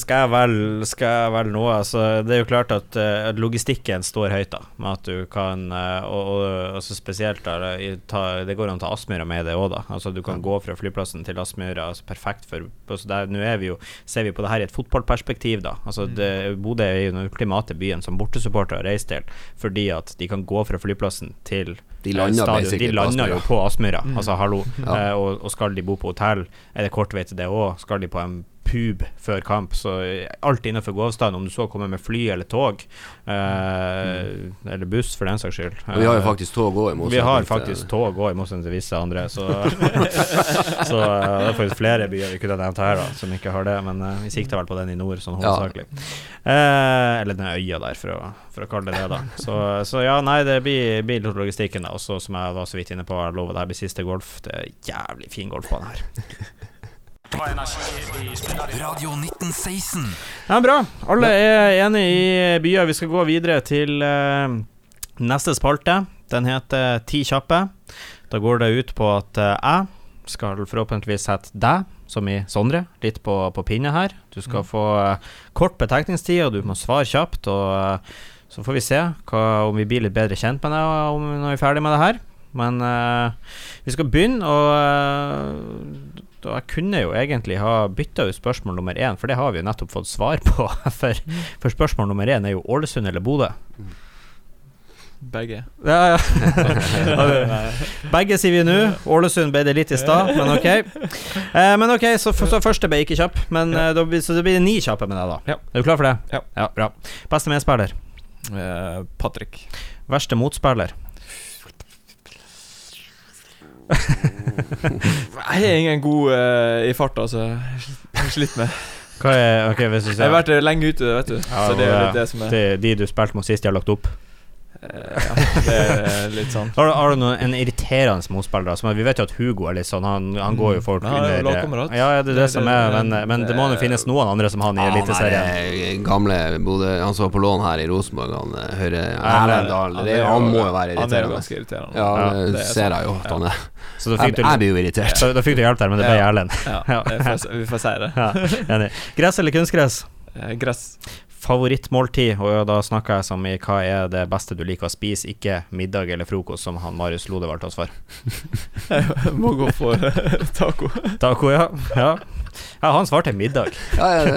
skal jeg vel Skal jeg vel nå altså, Det er jo klart at, eh, at logistikken står høyt, da. Med at du kan eh, Og, og altså spesielt da, i- ta, Det går an å ta Aspmyra med det òg, da. Altså Du kan gå fra flyplassen til Aspmyra. Altså, perfekt for altså, Nå er vi jo Ser vi på det her i et fotballperspektiv, da. Altså det, Bodø er jo den ultimate byen som bortesupportere reiser til, fordi at de kan gå fra flyplassen til
De
eh,
lander
stadion. De lander
Aspmyra.
på Aspmyra, altså hallo.
Ja.
Eh, og, og skal de bo på hotell, er det kort vei til det òg. Skal de på en pub før kamp, så alt innenfor gåavstand, om du så kommer med fly eller tog, eh, eller buss for den saks skyld.
Og vi har jo
Eh,
faktisk tog òg, i
vi har faktisk tog òg, i motsetning til visse andre. Så, så eh, det er faktisk flere byer vi kunne nevnt her da som ikke har det. Men eh, vi sikter vel på den i nord, sånn
Ja.
Eh, eller den øya der, for å, for å kalle det det. da Så, så ja, nei, det blir, blir logistikken. da Også som jeg var så vidt inne på, jeg lover det her blir siste golf. Det er jævlig fin golfbane her.
Radio 1916.
Ja, bra. Alle er enige i byer. Vi skal gå videre til uh, neste spalte. Den heter Ti kjappe. Da går det ut på at eh, jeg skal forhåpentligvis sette deg, som i Sondre, litt på, på pinne her. Du skal
Mm.
få eh, kort betenkningstid, og du må svare kjapt. Og så får vi se hva, om vi blir litt bedre kjent med deg om når vi er ferdig med det her. Men uh, vi skal begynne, og eh, da jeg kunne jo egentlig ha bytta ut spørsmål nummer én, for det har vi jo nettopp fått svar på. For, for spørsmål nummer én er jo Ålesund eller Bodø.
Begge.
Ja, ja. Begge sier vi nå. Ålesund ble det litt i stad, men ok. Eh, men ok, så, så første ble ikke kjapp. Men, ja. da, så det blir ni kjappe med deg, da.
Ja.
Er du klar for det?
Ja.
Bra. Beste medspiller?
Eh, Patrick.
Verste motspiller?
Jeg er ingen god uh, i farta, altså. Jeg har slitt med
Hva er okay,
Jeg har vært lenge ute, vet du.
Ja,
så det er litt det som er
det, De du spilte mot sist, de har lagt opp?
Eh, Ja, det er litt sånn.
Har du, har du noen, en irriterende motspiller? da? Som, vi vet jo at Hugo er litt sånn Han, han går jo folk
Mm. Han er
under
lagkamerat.
Ja, ja, det er det,
Det-
som er Men, men det må jo finnes noen andre som han i
han
Eliteserien.
er gamle Bodø Han som var på lån her i Rosenborg, han eh, Høyre Erlendal.
Han
Han må jo være
Han er
irriterende.
ganske irriterende.
Ja, det
er
ser jeg jo at han er.
Så da
Jeg,
fikk du,
jeg blir jo irritert.
så, da fikk du hjelp der, men det ble. Erlend.
Ja,
Ja.
jeg får, vi får si det.
Ja, enig. Gress eller kunstgress?
Eh, Gress.
Favorittmåltid, og da snakker jeg som i hva er det beste du liker å spise, ikke middag eller frokost, som han Marius Lode valgte oss for.
Jeg må gå for eh, taco.
Taco, ja. ja. Ja, han svarte middag.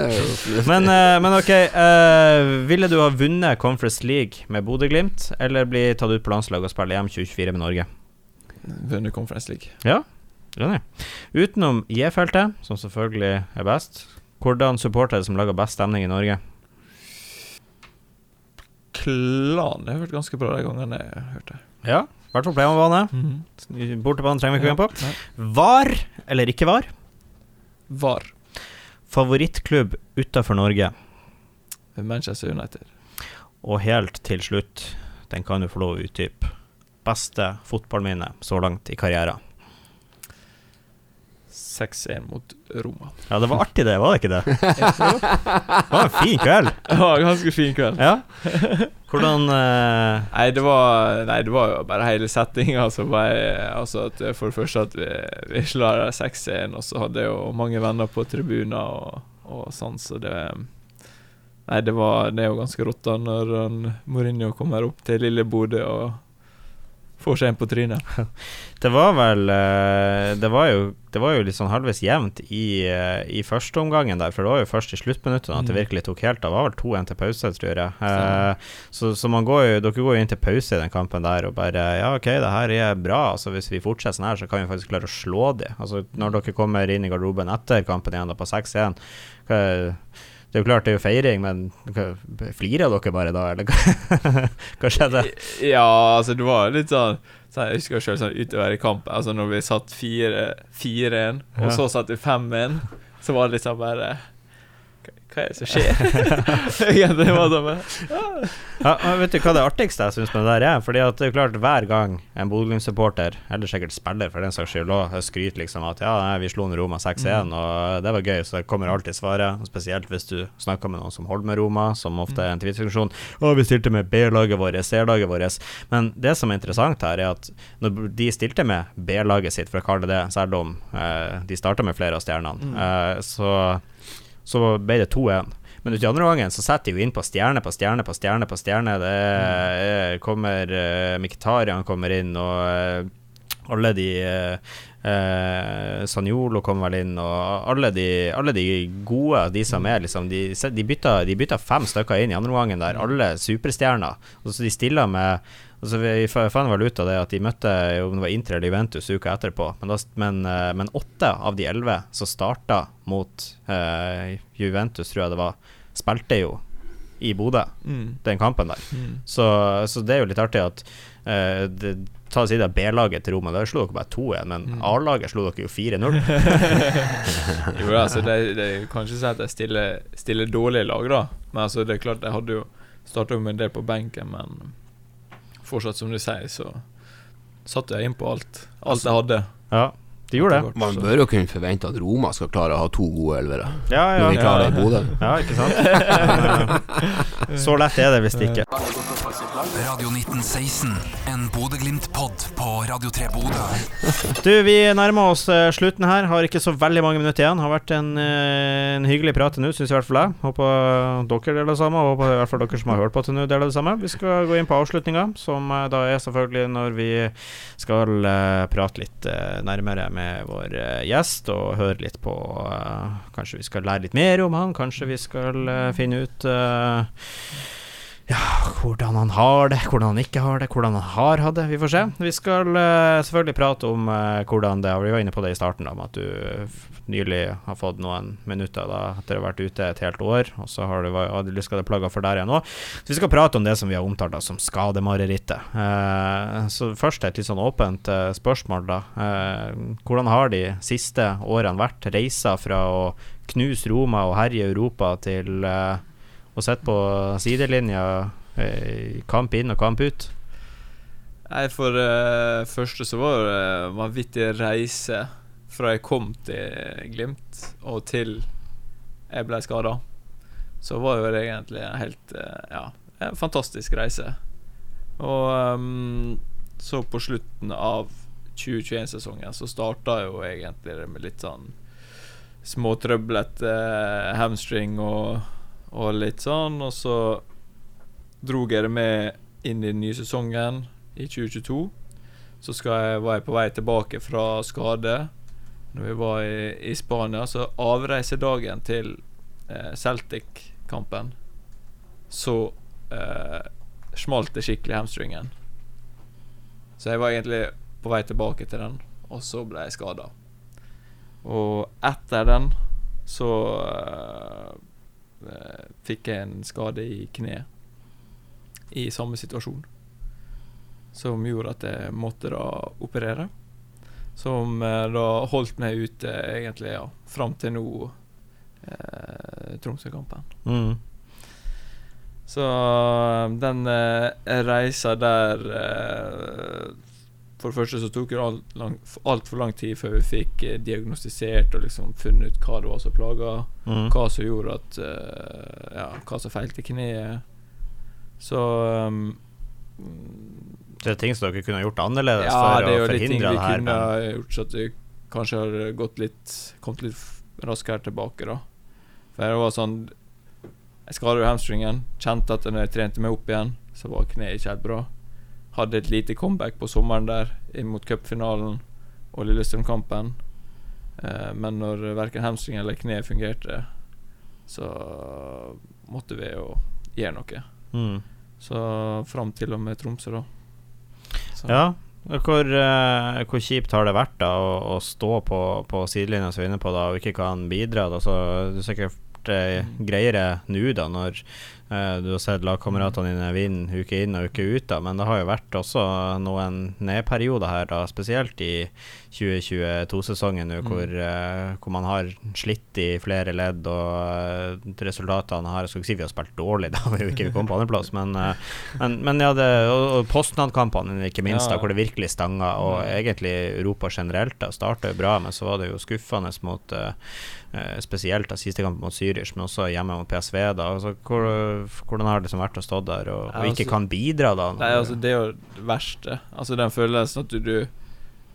Men, eh, men ok, eh, ville du ha vunnet Conference League med Bodø-Glimt, eller bli tatt ut på landslaget og spille EM 2024 med Norge?
Vunnet Conference League.
Ja, enig. Utenom J-feltet, som selvfølgelig er best, hvordan supportere som lager best stemning i Norge?
Klan det har vært ganske bra de gangene jeg hørte.
Ja, i hvert fall på hjemmebane.
Mhm.
Bortebane trenger vi ikke gå inn på.
Nei.
Var, eller ikke var,
Var
favorittklubb utafor Norge?
Manchester United.
Og helt til slutt, den kan du få lov å utdype. Beste fotballminne så langt i karrieren.
6-1 mot Roma.
Ja, det var artig det, var det ikke det? Det var en fin kveld.
Ja, ganske fin kveld.
Ja. Hvordan uh...
Nei, det var Nei, det var jo bare hele settinga. Altså, altså for det første at vi, vi slår 6-1, og så hadde jeg jo mange venner på tribuner og, og sånn, så det Nei, det var Det er jo ganske rått da når Mourinho kommer opp til lille Bodø og får seg en på trynet.
Det var vel eh, Det var jo, det var jo litt sånn halvveis jevnt i, eh, i første omgangen der, for det var jo først i sluttminuttene at det
Mm.
virkelig tok helt av. Det var vel 2-1 til pause, tror jeg. Eh, så, så man går jo, dere går jo inn til pause i den kampen der og bare Ja, OK, det her er bra. Altså Hvis vi fortsetter sånn her, så kan vi faktisk klare å slå dem. Altså Når dere kommer inn i garderoben etter kampen igjen, da på 6-1 hva det er jo klart det er jo feiring, men flirer dere bare da, eller hva, skjedde?
Ja, altså det var litt sånn så Jeg husker selv sånn utover i kampen Altså når vi satt 4-1 Og
Ja.
så satt vi 5-1 Så var det liksom bare Hva, er det som skjer? Egentlig var det bare
Ja, vet du hva det artigste jeg syns med det der er? Fordi at det er klart hver gang en Bodø-Glimt-supporter, eller sikkert spiller for den saks skyld skryter liksom at ja, nei, vi slo ned Roma 6-1, og det var gøy, så det kommer alltid svaret. Spesielt hvis du snakker med noen som holder med Roma, som ofte er en tvilfunksjon. Å, vi stilte med B-laget vårt, C-laget vårt. Men det som er interessant her, er at når de stilte med B-laget sitt, for å kalle det det, selv om eh, de starta med flere av stjernene, eh, så, så ble det 2-1. Men uti andre gangen så setter de jo inn på stjerne på stjerne på stjerne på stjerne. Det er, kommer uh, Mkhitaryan kommer inn, og eh, alle de eh, Sanjolo kom vel inn, og alle de, alle de gode, de som er liksom De, de, bytta, de bytta fem stykker inn i andre omgangen der, alle superstjerner. Og så de stiller med Altså Vi fant vel ut av det at de møtte om det var Inter eller Juventus uka etterpå, men, da, men, eh, men åtte av de elleve som starta mot eh, Juventus, tror jeg det var, spilte jo i Bodø,
mm.
den kampen der.
Mm.
Så, så det er jo litt artig at eh, det, Ta og si det B-laget til Roma, der slo dere bare 2-1, men
Mm.
A-laget slo dere jo 4-0.
Jo, altså det, det kan ikke si at jeg stiller, stiller dårlig lag, da. Men altså det er klart, jeg hadde jo starta med en del på benken, men fortsatt, som du sier, så satte jeg inn på alt. Alt jeg hadde.
Ja. De gjorde det.
Man bør jo kunne forvente at Roma skal klare å ha to gode elvere.
Ja, ja.
Når de klarer det i Bodø.
Ja, ikke sant? Så lett er det visst ikke.
Radio 1916, en Bodø-Glimt-pod på Radio 3 Bodø.
Du, vi nærmer oss eh, slutten her. Har ikke så veldig mange minutter igjen. Har vært en, eh, en hyggelig prat til nå, syns i hvert fall jeg. Håper dere deler det samme, og håper i hvert fall dere som har hørt på til nå, deler det samme. Vi skal gå inn på avslutninga, som eh, da er selvfølgelig når vi skal prate litt nærmere med vår eh, gjest, og høre litt på eh, Kanskje vi skal lære litt mer om han, kanskje vi skal eh, finne ut ja, hvordan han har det, hvordan han ikke har det, hvordan han har hatt det. Vi får se. Vi skal selvfølgelig prate om hvordan det Vi var inne på det i starten, om at du nylig har fått noen minutter da, etter å ha vært ute et helt år, og så har du lyst til å plaga for der igjen nå. Så vi skal prate om det som vi har omtalt da, som skademarerittet. Eh, så først et litt sånn åpent eh, spørsmål, da. Eh, hvordan har de siste årene vært? Reisa fra å knuse Roma og herje Europa til eh, og sitte på sidelinja, eh, kamp inn og kamp ut.
Nei, for det første så var det en vanvittig reise fra jeg kom til Glimt og til jeg ble skada. Så var jo det egentlig en helt eh, Ja, en fantastisk reise. Og um, så på slutten av 2021-sesongen så starta jo egentlig det med litt sånn småtrøblete eh, hamstring og, og litt sånn, og så drog jeg det med inn i den nye sesongen i 2022. Så jeg, var jeg på vei tilbake fra skade når vi var i, i Spania. Så avreisedagen til eh, Celtic-kampen så eh, smalt det skikkelig hamstringen. Så jeg var egentlig på vei tilbake til den, og så ble jeg skada. Og etter den så eh, fikk jeg en skade i kneet i samme situasjon. Som gjorde at jeg måtte da operere. Som eh, da holdt meg ute egentlig ja, fram til nå, eh, Tromsø-kampen.
Mm.
Så eh, den eh, reisa der eh, For det første så tok det altfor lang, alt lang tid før vi fikk eh, diagnostisert og liksom funnet ut hva det var som plaga.
Mm.
Hva som gjorde at eh, Ja, hva som feilte kneet. Så um,
Det er ting som dere kunne gjort annerledes
Ja,
for
det er jo litt ting vi kunne gjort så at vi kanskje har gått litt kommet litt raskere tilbake, da. For det var sånn Jeg skada jo hamstringen. Kjente at når jeg trente meg opp igjen, så var kneet ikke helt bra. Hadde et lite comeback på sommeren der, inn mot cupfinalen og Lillestrøm-kampen. Eh, men når verken hamstring eller kne fungerte, så måtte vi jo gjøre noe.
mm.
Så fram til og med Tromsø, da. Så.
Ja. Hvor, uh, hvor kjipt har det vært da å, å stå på, på sidelinja som vi er inne på da, og ikke kan bidra? Da, så det er sikkert uh, greiere nå da, når du har sett lagkameratene dine vinne uke inn og uke ut, da, men det har jo vært også noen nedperioder her, da, spesielt i 2022-sesongen,
Mm.
hvor, eh, hvor man har slitt i flere ledd, og eh, resultatene har Jeg skal si vi har spilt dårlig, da vi ikke kom på andreplass, men, eh, men, men ja, det, og, Postnad-kampene ikke minst, da, hvor det virkelig stanga, og egentlig Europa generelt da starta bra, men så var det jo skuffende mot eh, eh, spesielt da siste kamp mot Zürich, men også hjemme mot PSV. da altså, hvor, Hvordan har det liksom vært å stå der og, og ikke
altså-
kan bidra, da?
Nei, altså Det er jo det verste. Altså Den følelsen at du Du,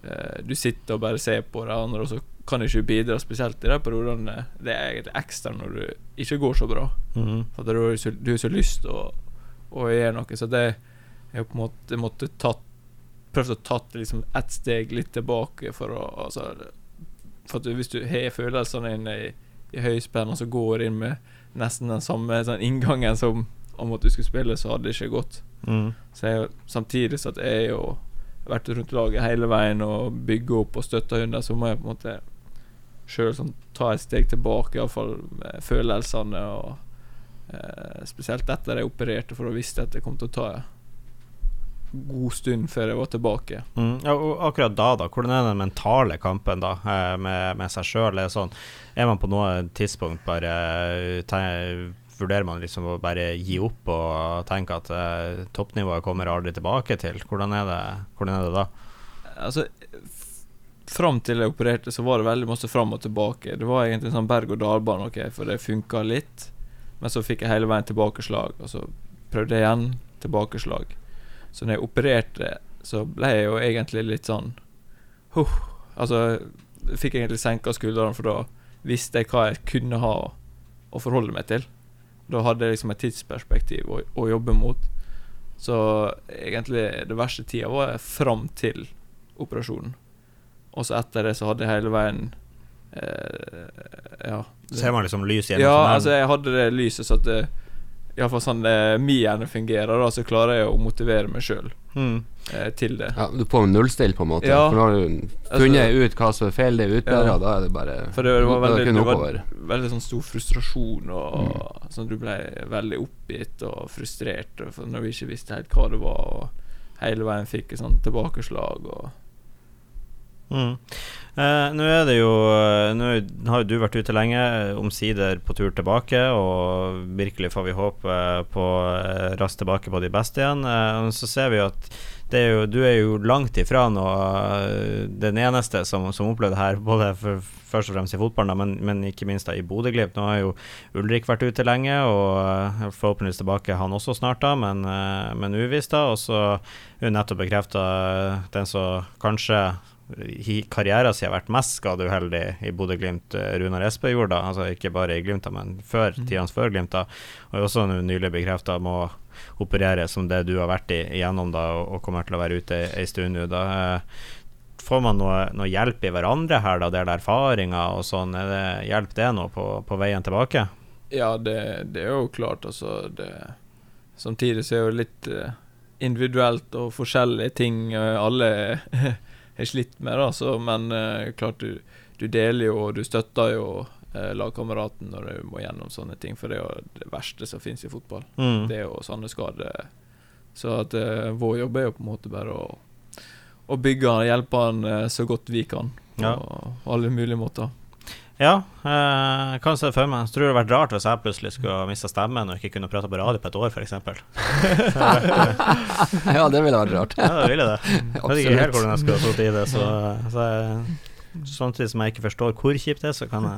eh, du sitter og bare ser på de andre, og så kan ikke bidra, spesielt i de periodene. Det er egentlig ekstra når du ikke går så bra.
Mhm.
For at du har så, du har så lyst til å, å gjøre noe. Så det er jo på en måte måtte tatt prøvd å tatt liksom ett steg litt tilbake for å altså, For du, hvis du har følelsene inne i, i høyspenn, og så går inn med nesten den samme sånn, inngangen som om at du skulle spille, så hadde det ikke gått.
Mm.
Så jeg, samtidig så at jeg jo vært rundt laget hele veien og bygge opp og støtte hunder, så må jeg på en måte sjøl sånn, ta et steg tilbake, iallfall med følelsene. Og eh, Spesielt etter jeg opererte, for da visste jeg at det kom til å ta god stund før jeg var tilbake.
Mm, ja, og akkurat da, da, hvordan er den mentale kampen da, eh, med, med seg sjøl? Er, sånn, er man på noe tidspunkt bare eh, Vurderer man liksom å bare gi opp og tenke at eh, toppnivået kommer aldri tilbake til? Hvordan er det, hvordan er det da?
Altså, fram til jeg opererte, så var det veldig masse fram og tilbake. Det var egentlig sånn berg-og-dal-bane, okay, for det funka litt. Men så fikk jeg hele veien tilbakeslag, og så prøvde jeg igjen tilbakeslag. Så når jeg opererte, så ble jeg jo egentlig litt sånn huh, Altså, jeg fikk egentlig senka skuldrene, for da visste jeg hva jeg kunne ha å forholde meg til. Da hadde jeg liksom et tidsperspektiv å, å jobbe mot. Så egentlig det verste tida var fram til operasjonen. Og så etter det så hadde jeg hele veien eh, Ja.
Ser man liksom lys gjennom
Ja,
tunnelen?
altså jeg hadde det lyset så at det Iallfall sånn eh, min hjerne fungerer, da, så klarer jeg å motivere meg sjøl
mm.
eh, til det.
Ja, du får nullstill, på en måte.
Ja.
For nå har du funnet ut hva som er feil, det er utbedra,
Ja.
da er det bare
For det, var veldig, det var
oppover.
veldig sånn stor frustrasjon, og
Mm.
sånn du ble veldig oppgitt og frustrert og for når vi ikke visste helt hva det var, og hele veien fikk et sånt tilbakeslag og
Mm. Eh, nå er det jo eh, Nå har jo du vært ute lenge, eh, omsider på tur tilbake, og virkelig får vi håpe eh, på raskt tilbake på de beste igjen. Eh, så ser vi at er jo, du er jo langt ifra eh, den eneste som, som opplevde her, både for, først og fremst i fotballen, men, men ikke minst da i Bodø-Glimt. Nå har jo Ulrik vært ute lenge, og forhåpentligvis tilbake han også snart, da, men, men uvisst. da, Og så er nettopp bekrefta den som kanskje i karrieren sin har vært mest skadeuheldig i Bodø-Glimt, eh, Runar Espe gjorde da. Altså ikke bare i Glimt, men før
Mm.
tida før Glimt. da, Og også nylig bekrefta må operere som det du har vært i, igjennom da, og, og kommer til å være ute ei stund nå. da. Eh, Får man noe, noe hjelp i hverandre her, da, del erfaringer og sånn? Er det, hjelp det nå på, på veien tilbake?
Ja, det, det er jo klart, altså det, Samtidig så er det jo litt eh, individuelt og forskjellige ting alle har slitt med, da, så, men eh, klart du, du deler jo og du støtter jo eh, lagkameraten når du må gjennom sånne ting, for det er jo det verste som finnes i fotball.
Mm.
Det er jo sånne skader. Så at eh, vår jobb er jo på en måte bare å, å bygge han, hjelpe han eh, så godt vi kan.
Ja.
Alle mulige måter.
Ja, eh, jeg kan se det for meg. Jeg tror det hadde vært rart hvis jeg plutselig skulle miste mista stemmen og ikke kunne prate på radio på et år, f.eks.
Ja, det ville vært rart.
Ja, det ville det. Jeg vet ikke helt hvordan jeg skulle ha sittet i det. Så, så jeg, samtidig som jeg ikke forstår hvor kjipt det er, så kan jeg,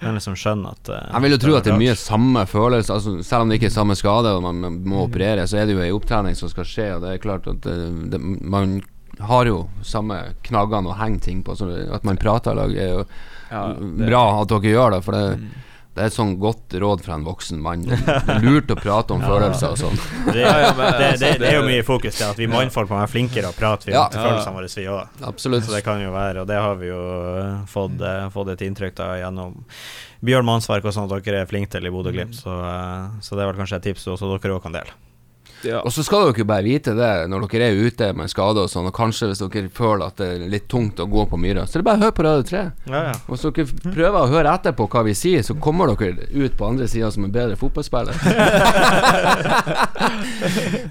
kan jeg liksom skjønne at uh,
Jeg vil jo tro at det er mye samme følelse. Altså, selv om det ikke er samme skade og man må operere, så er det jo ei opptrening som skal skje, og det er klart at det, det, man har jo samme knaggene å henge ting på. Så at man prater i lag, er jo
Ja, det-
bra at dere gjør det, for det,
Mm.
det er et sånn godt råd fra en voksen mann. Lurt å prate om følelser og sånn.
Det,
Ja, ja,
det, det,
altså,
det er jo mye fokus til at vi mannfolk må være flinkere og prate vi,
Ja.
om følelsene våre, vi òg.
Absolutt.
Så det kan jo være, og det har vi jo eh, fått, eh, fått et inntrykk av gjennom Bjørn Mannsverk og sånn at dere er flinke til i Bodø-Glimt, så, eh, så det er vel kanskje et tips også dere òg kan dele.
Ja.
Og så skal dere bare vite det når dere er ute med skade og sånn, og kanskje hvis dere føler at det er litt tungt å gå på myra, så er det bare å høre på Radio 3.
Ja, ja.
Og hvis dere prøver å høre etter på hva vi sier, så kommer dere ut på andre sida som en bedre fotballspiller.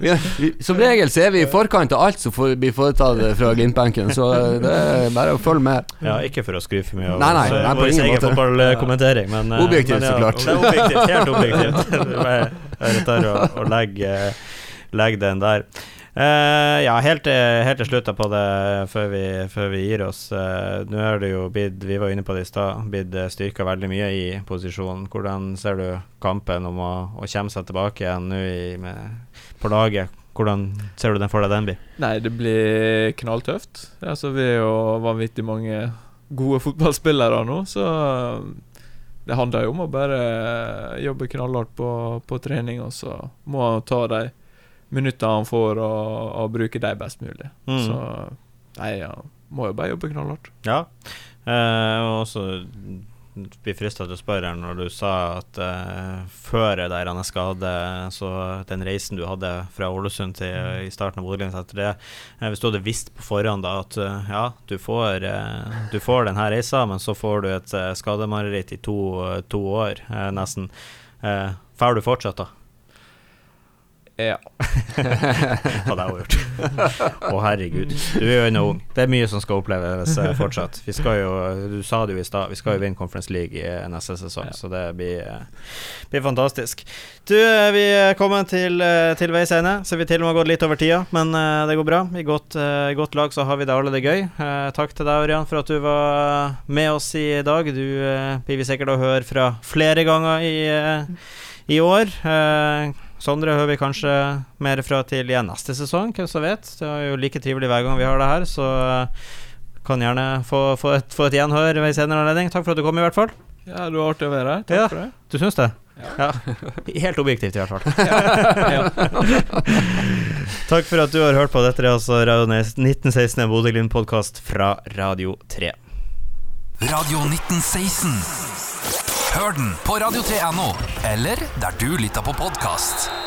er- som regel så er vi i forkant av alt som får, blir foretatt fra Glimt-benken, så det er bare å følge med.
Ja, ikke for å skryte for mye av
Nei, nei,
eh,
nei,
vår egen fotballkommentering, men eh,
Objektivt,
men
så klart.
Det er objektivt, helt objektivt. Jeg tar å, å legge, legge den der. Uh, ja, helt, til- helt til slutt på det, før vi, før vi gir oss. Uh, Nå er det jo blitt, vi var inne på det i stad, blitt styrka veldig mye i posisjonen. Hvordan ser du kampen om å, å komme seg tilbake igjen nå i, med, på laget? Hvordan ser du den for deg den blir?
Nei, det blir knalltøft. Altså, vi er jo vanvittig mange gode fotballspillere nå, så det handler jo om å bare jobbe knallhardt på, på trening, og så må han ta de minuttene han får, og, og bruke de best mulig.
Mm.
Så nei, han må jo bare jobbe knallhardt.
Ja, eh, og også blir frista til å spørre når du sa at uh, før der han er skade, så den reisen du hadde fra Ålesund til i starten av Bodø-Glimt etter det eh, Hvis du hadde visst på forhånd da at ja, du får, du får denne reisa, men så får du et skademareritt i to, to år, nesten. Får du fortsatt, da?
Ja.
hadde jeg jo gjort. Å, herregud. Du er jo ennå ung. Det er mye som skal oppleves eh, fortsatt. Vi skal jo, du sa det jo i stad, vi skal jo vinne Conference League i eh, neste sesong, så det blir, eh, blir fantastisk. Du, vi er kommet til, til veis ende, så vi til og med har gått litt over tida, men det går bra. I godt, i godt lag så har vi det alle det gøy. Takk til deg, Ørjan, for at du var med oss i dag. Du blir vi sikkert å høre fra flere ganger i, i år. Sondre hører vi kanskje mer fra til igjen neste sesong, hvem som vet. Det er jo like trivelig hver gang vi har det her, så eh, kan gjerne få, få, et, få et gjenhør ved senere anledning. Takk for at du kom, i hvert fall.
ja, det var artig å være her. Takk
Ja.
for det.
Du syns det? Ja. Helt objektivt, i hvert fall. Takk for at du har hørt på. Dette er altså Radio 1916, en Bodø-Glimt-podkast fra Radio 3.
Radio 1916. Hør den på radio3.no, eller der du lytter på podkast.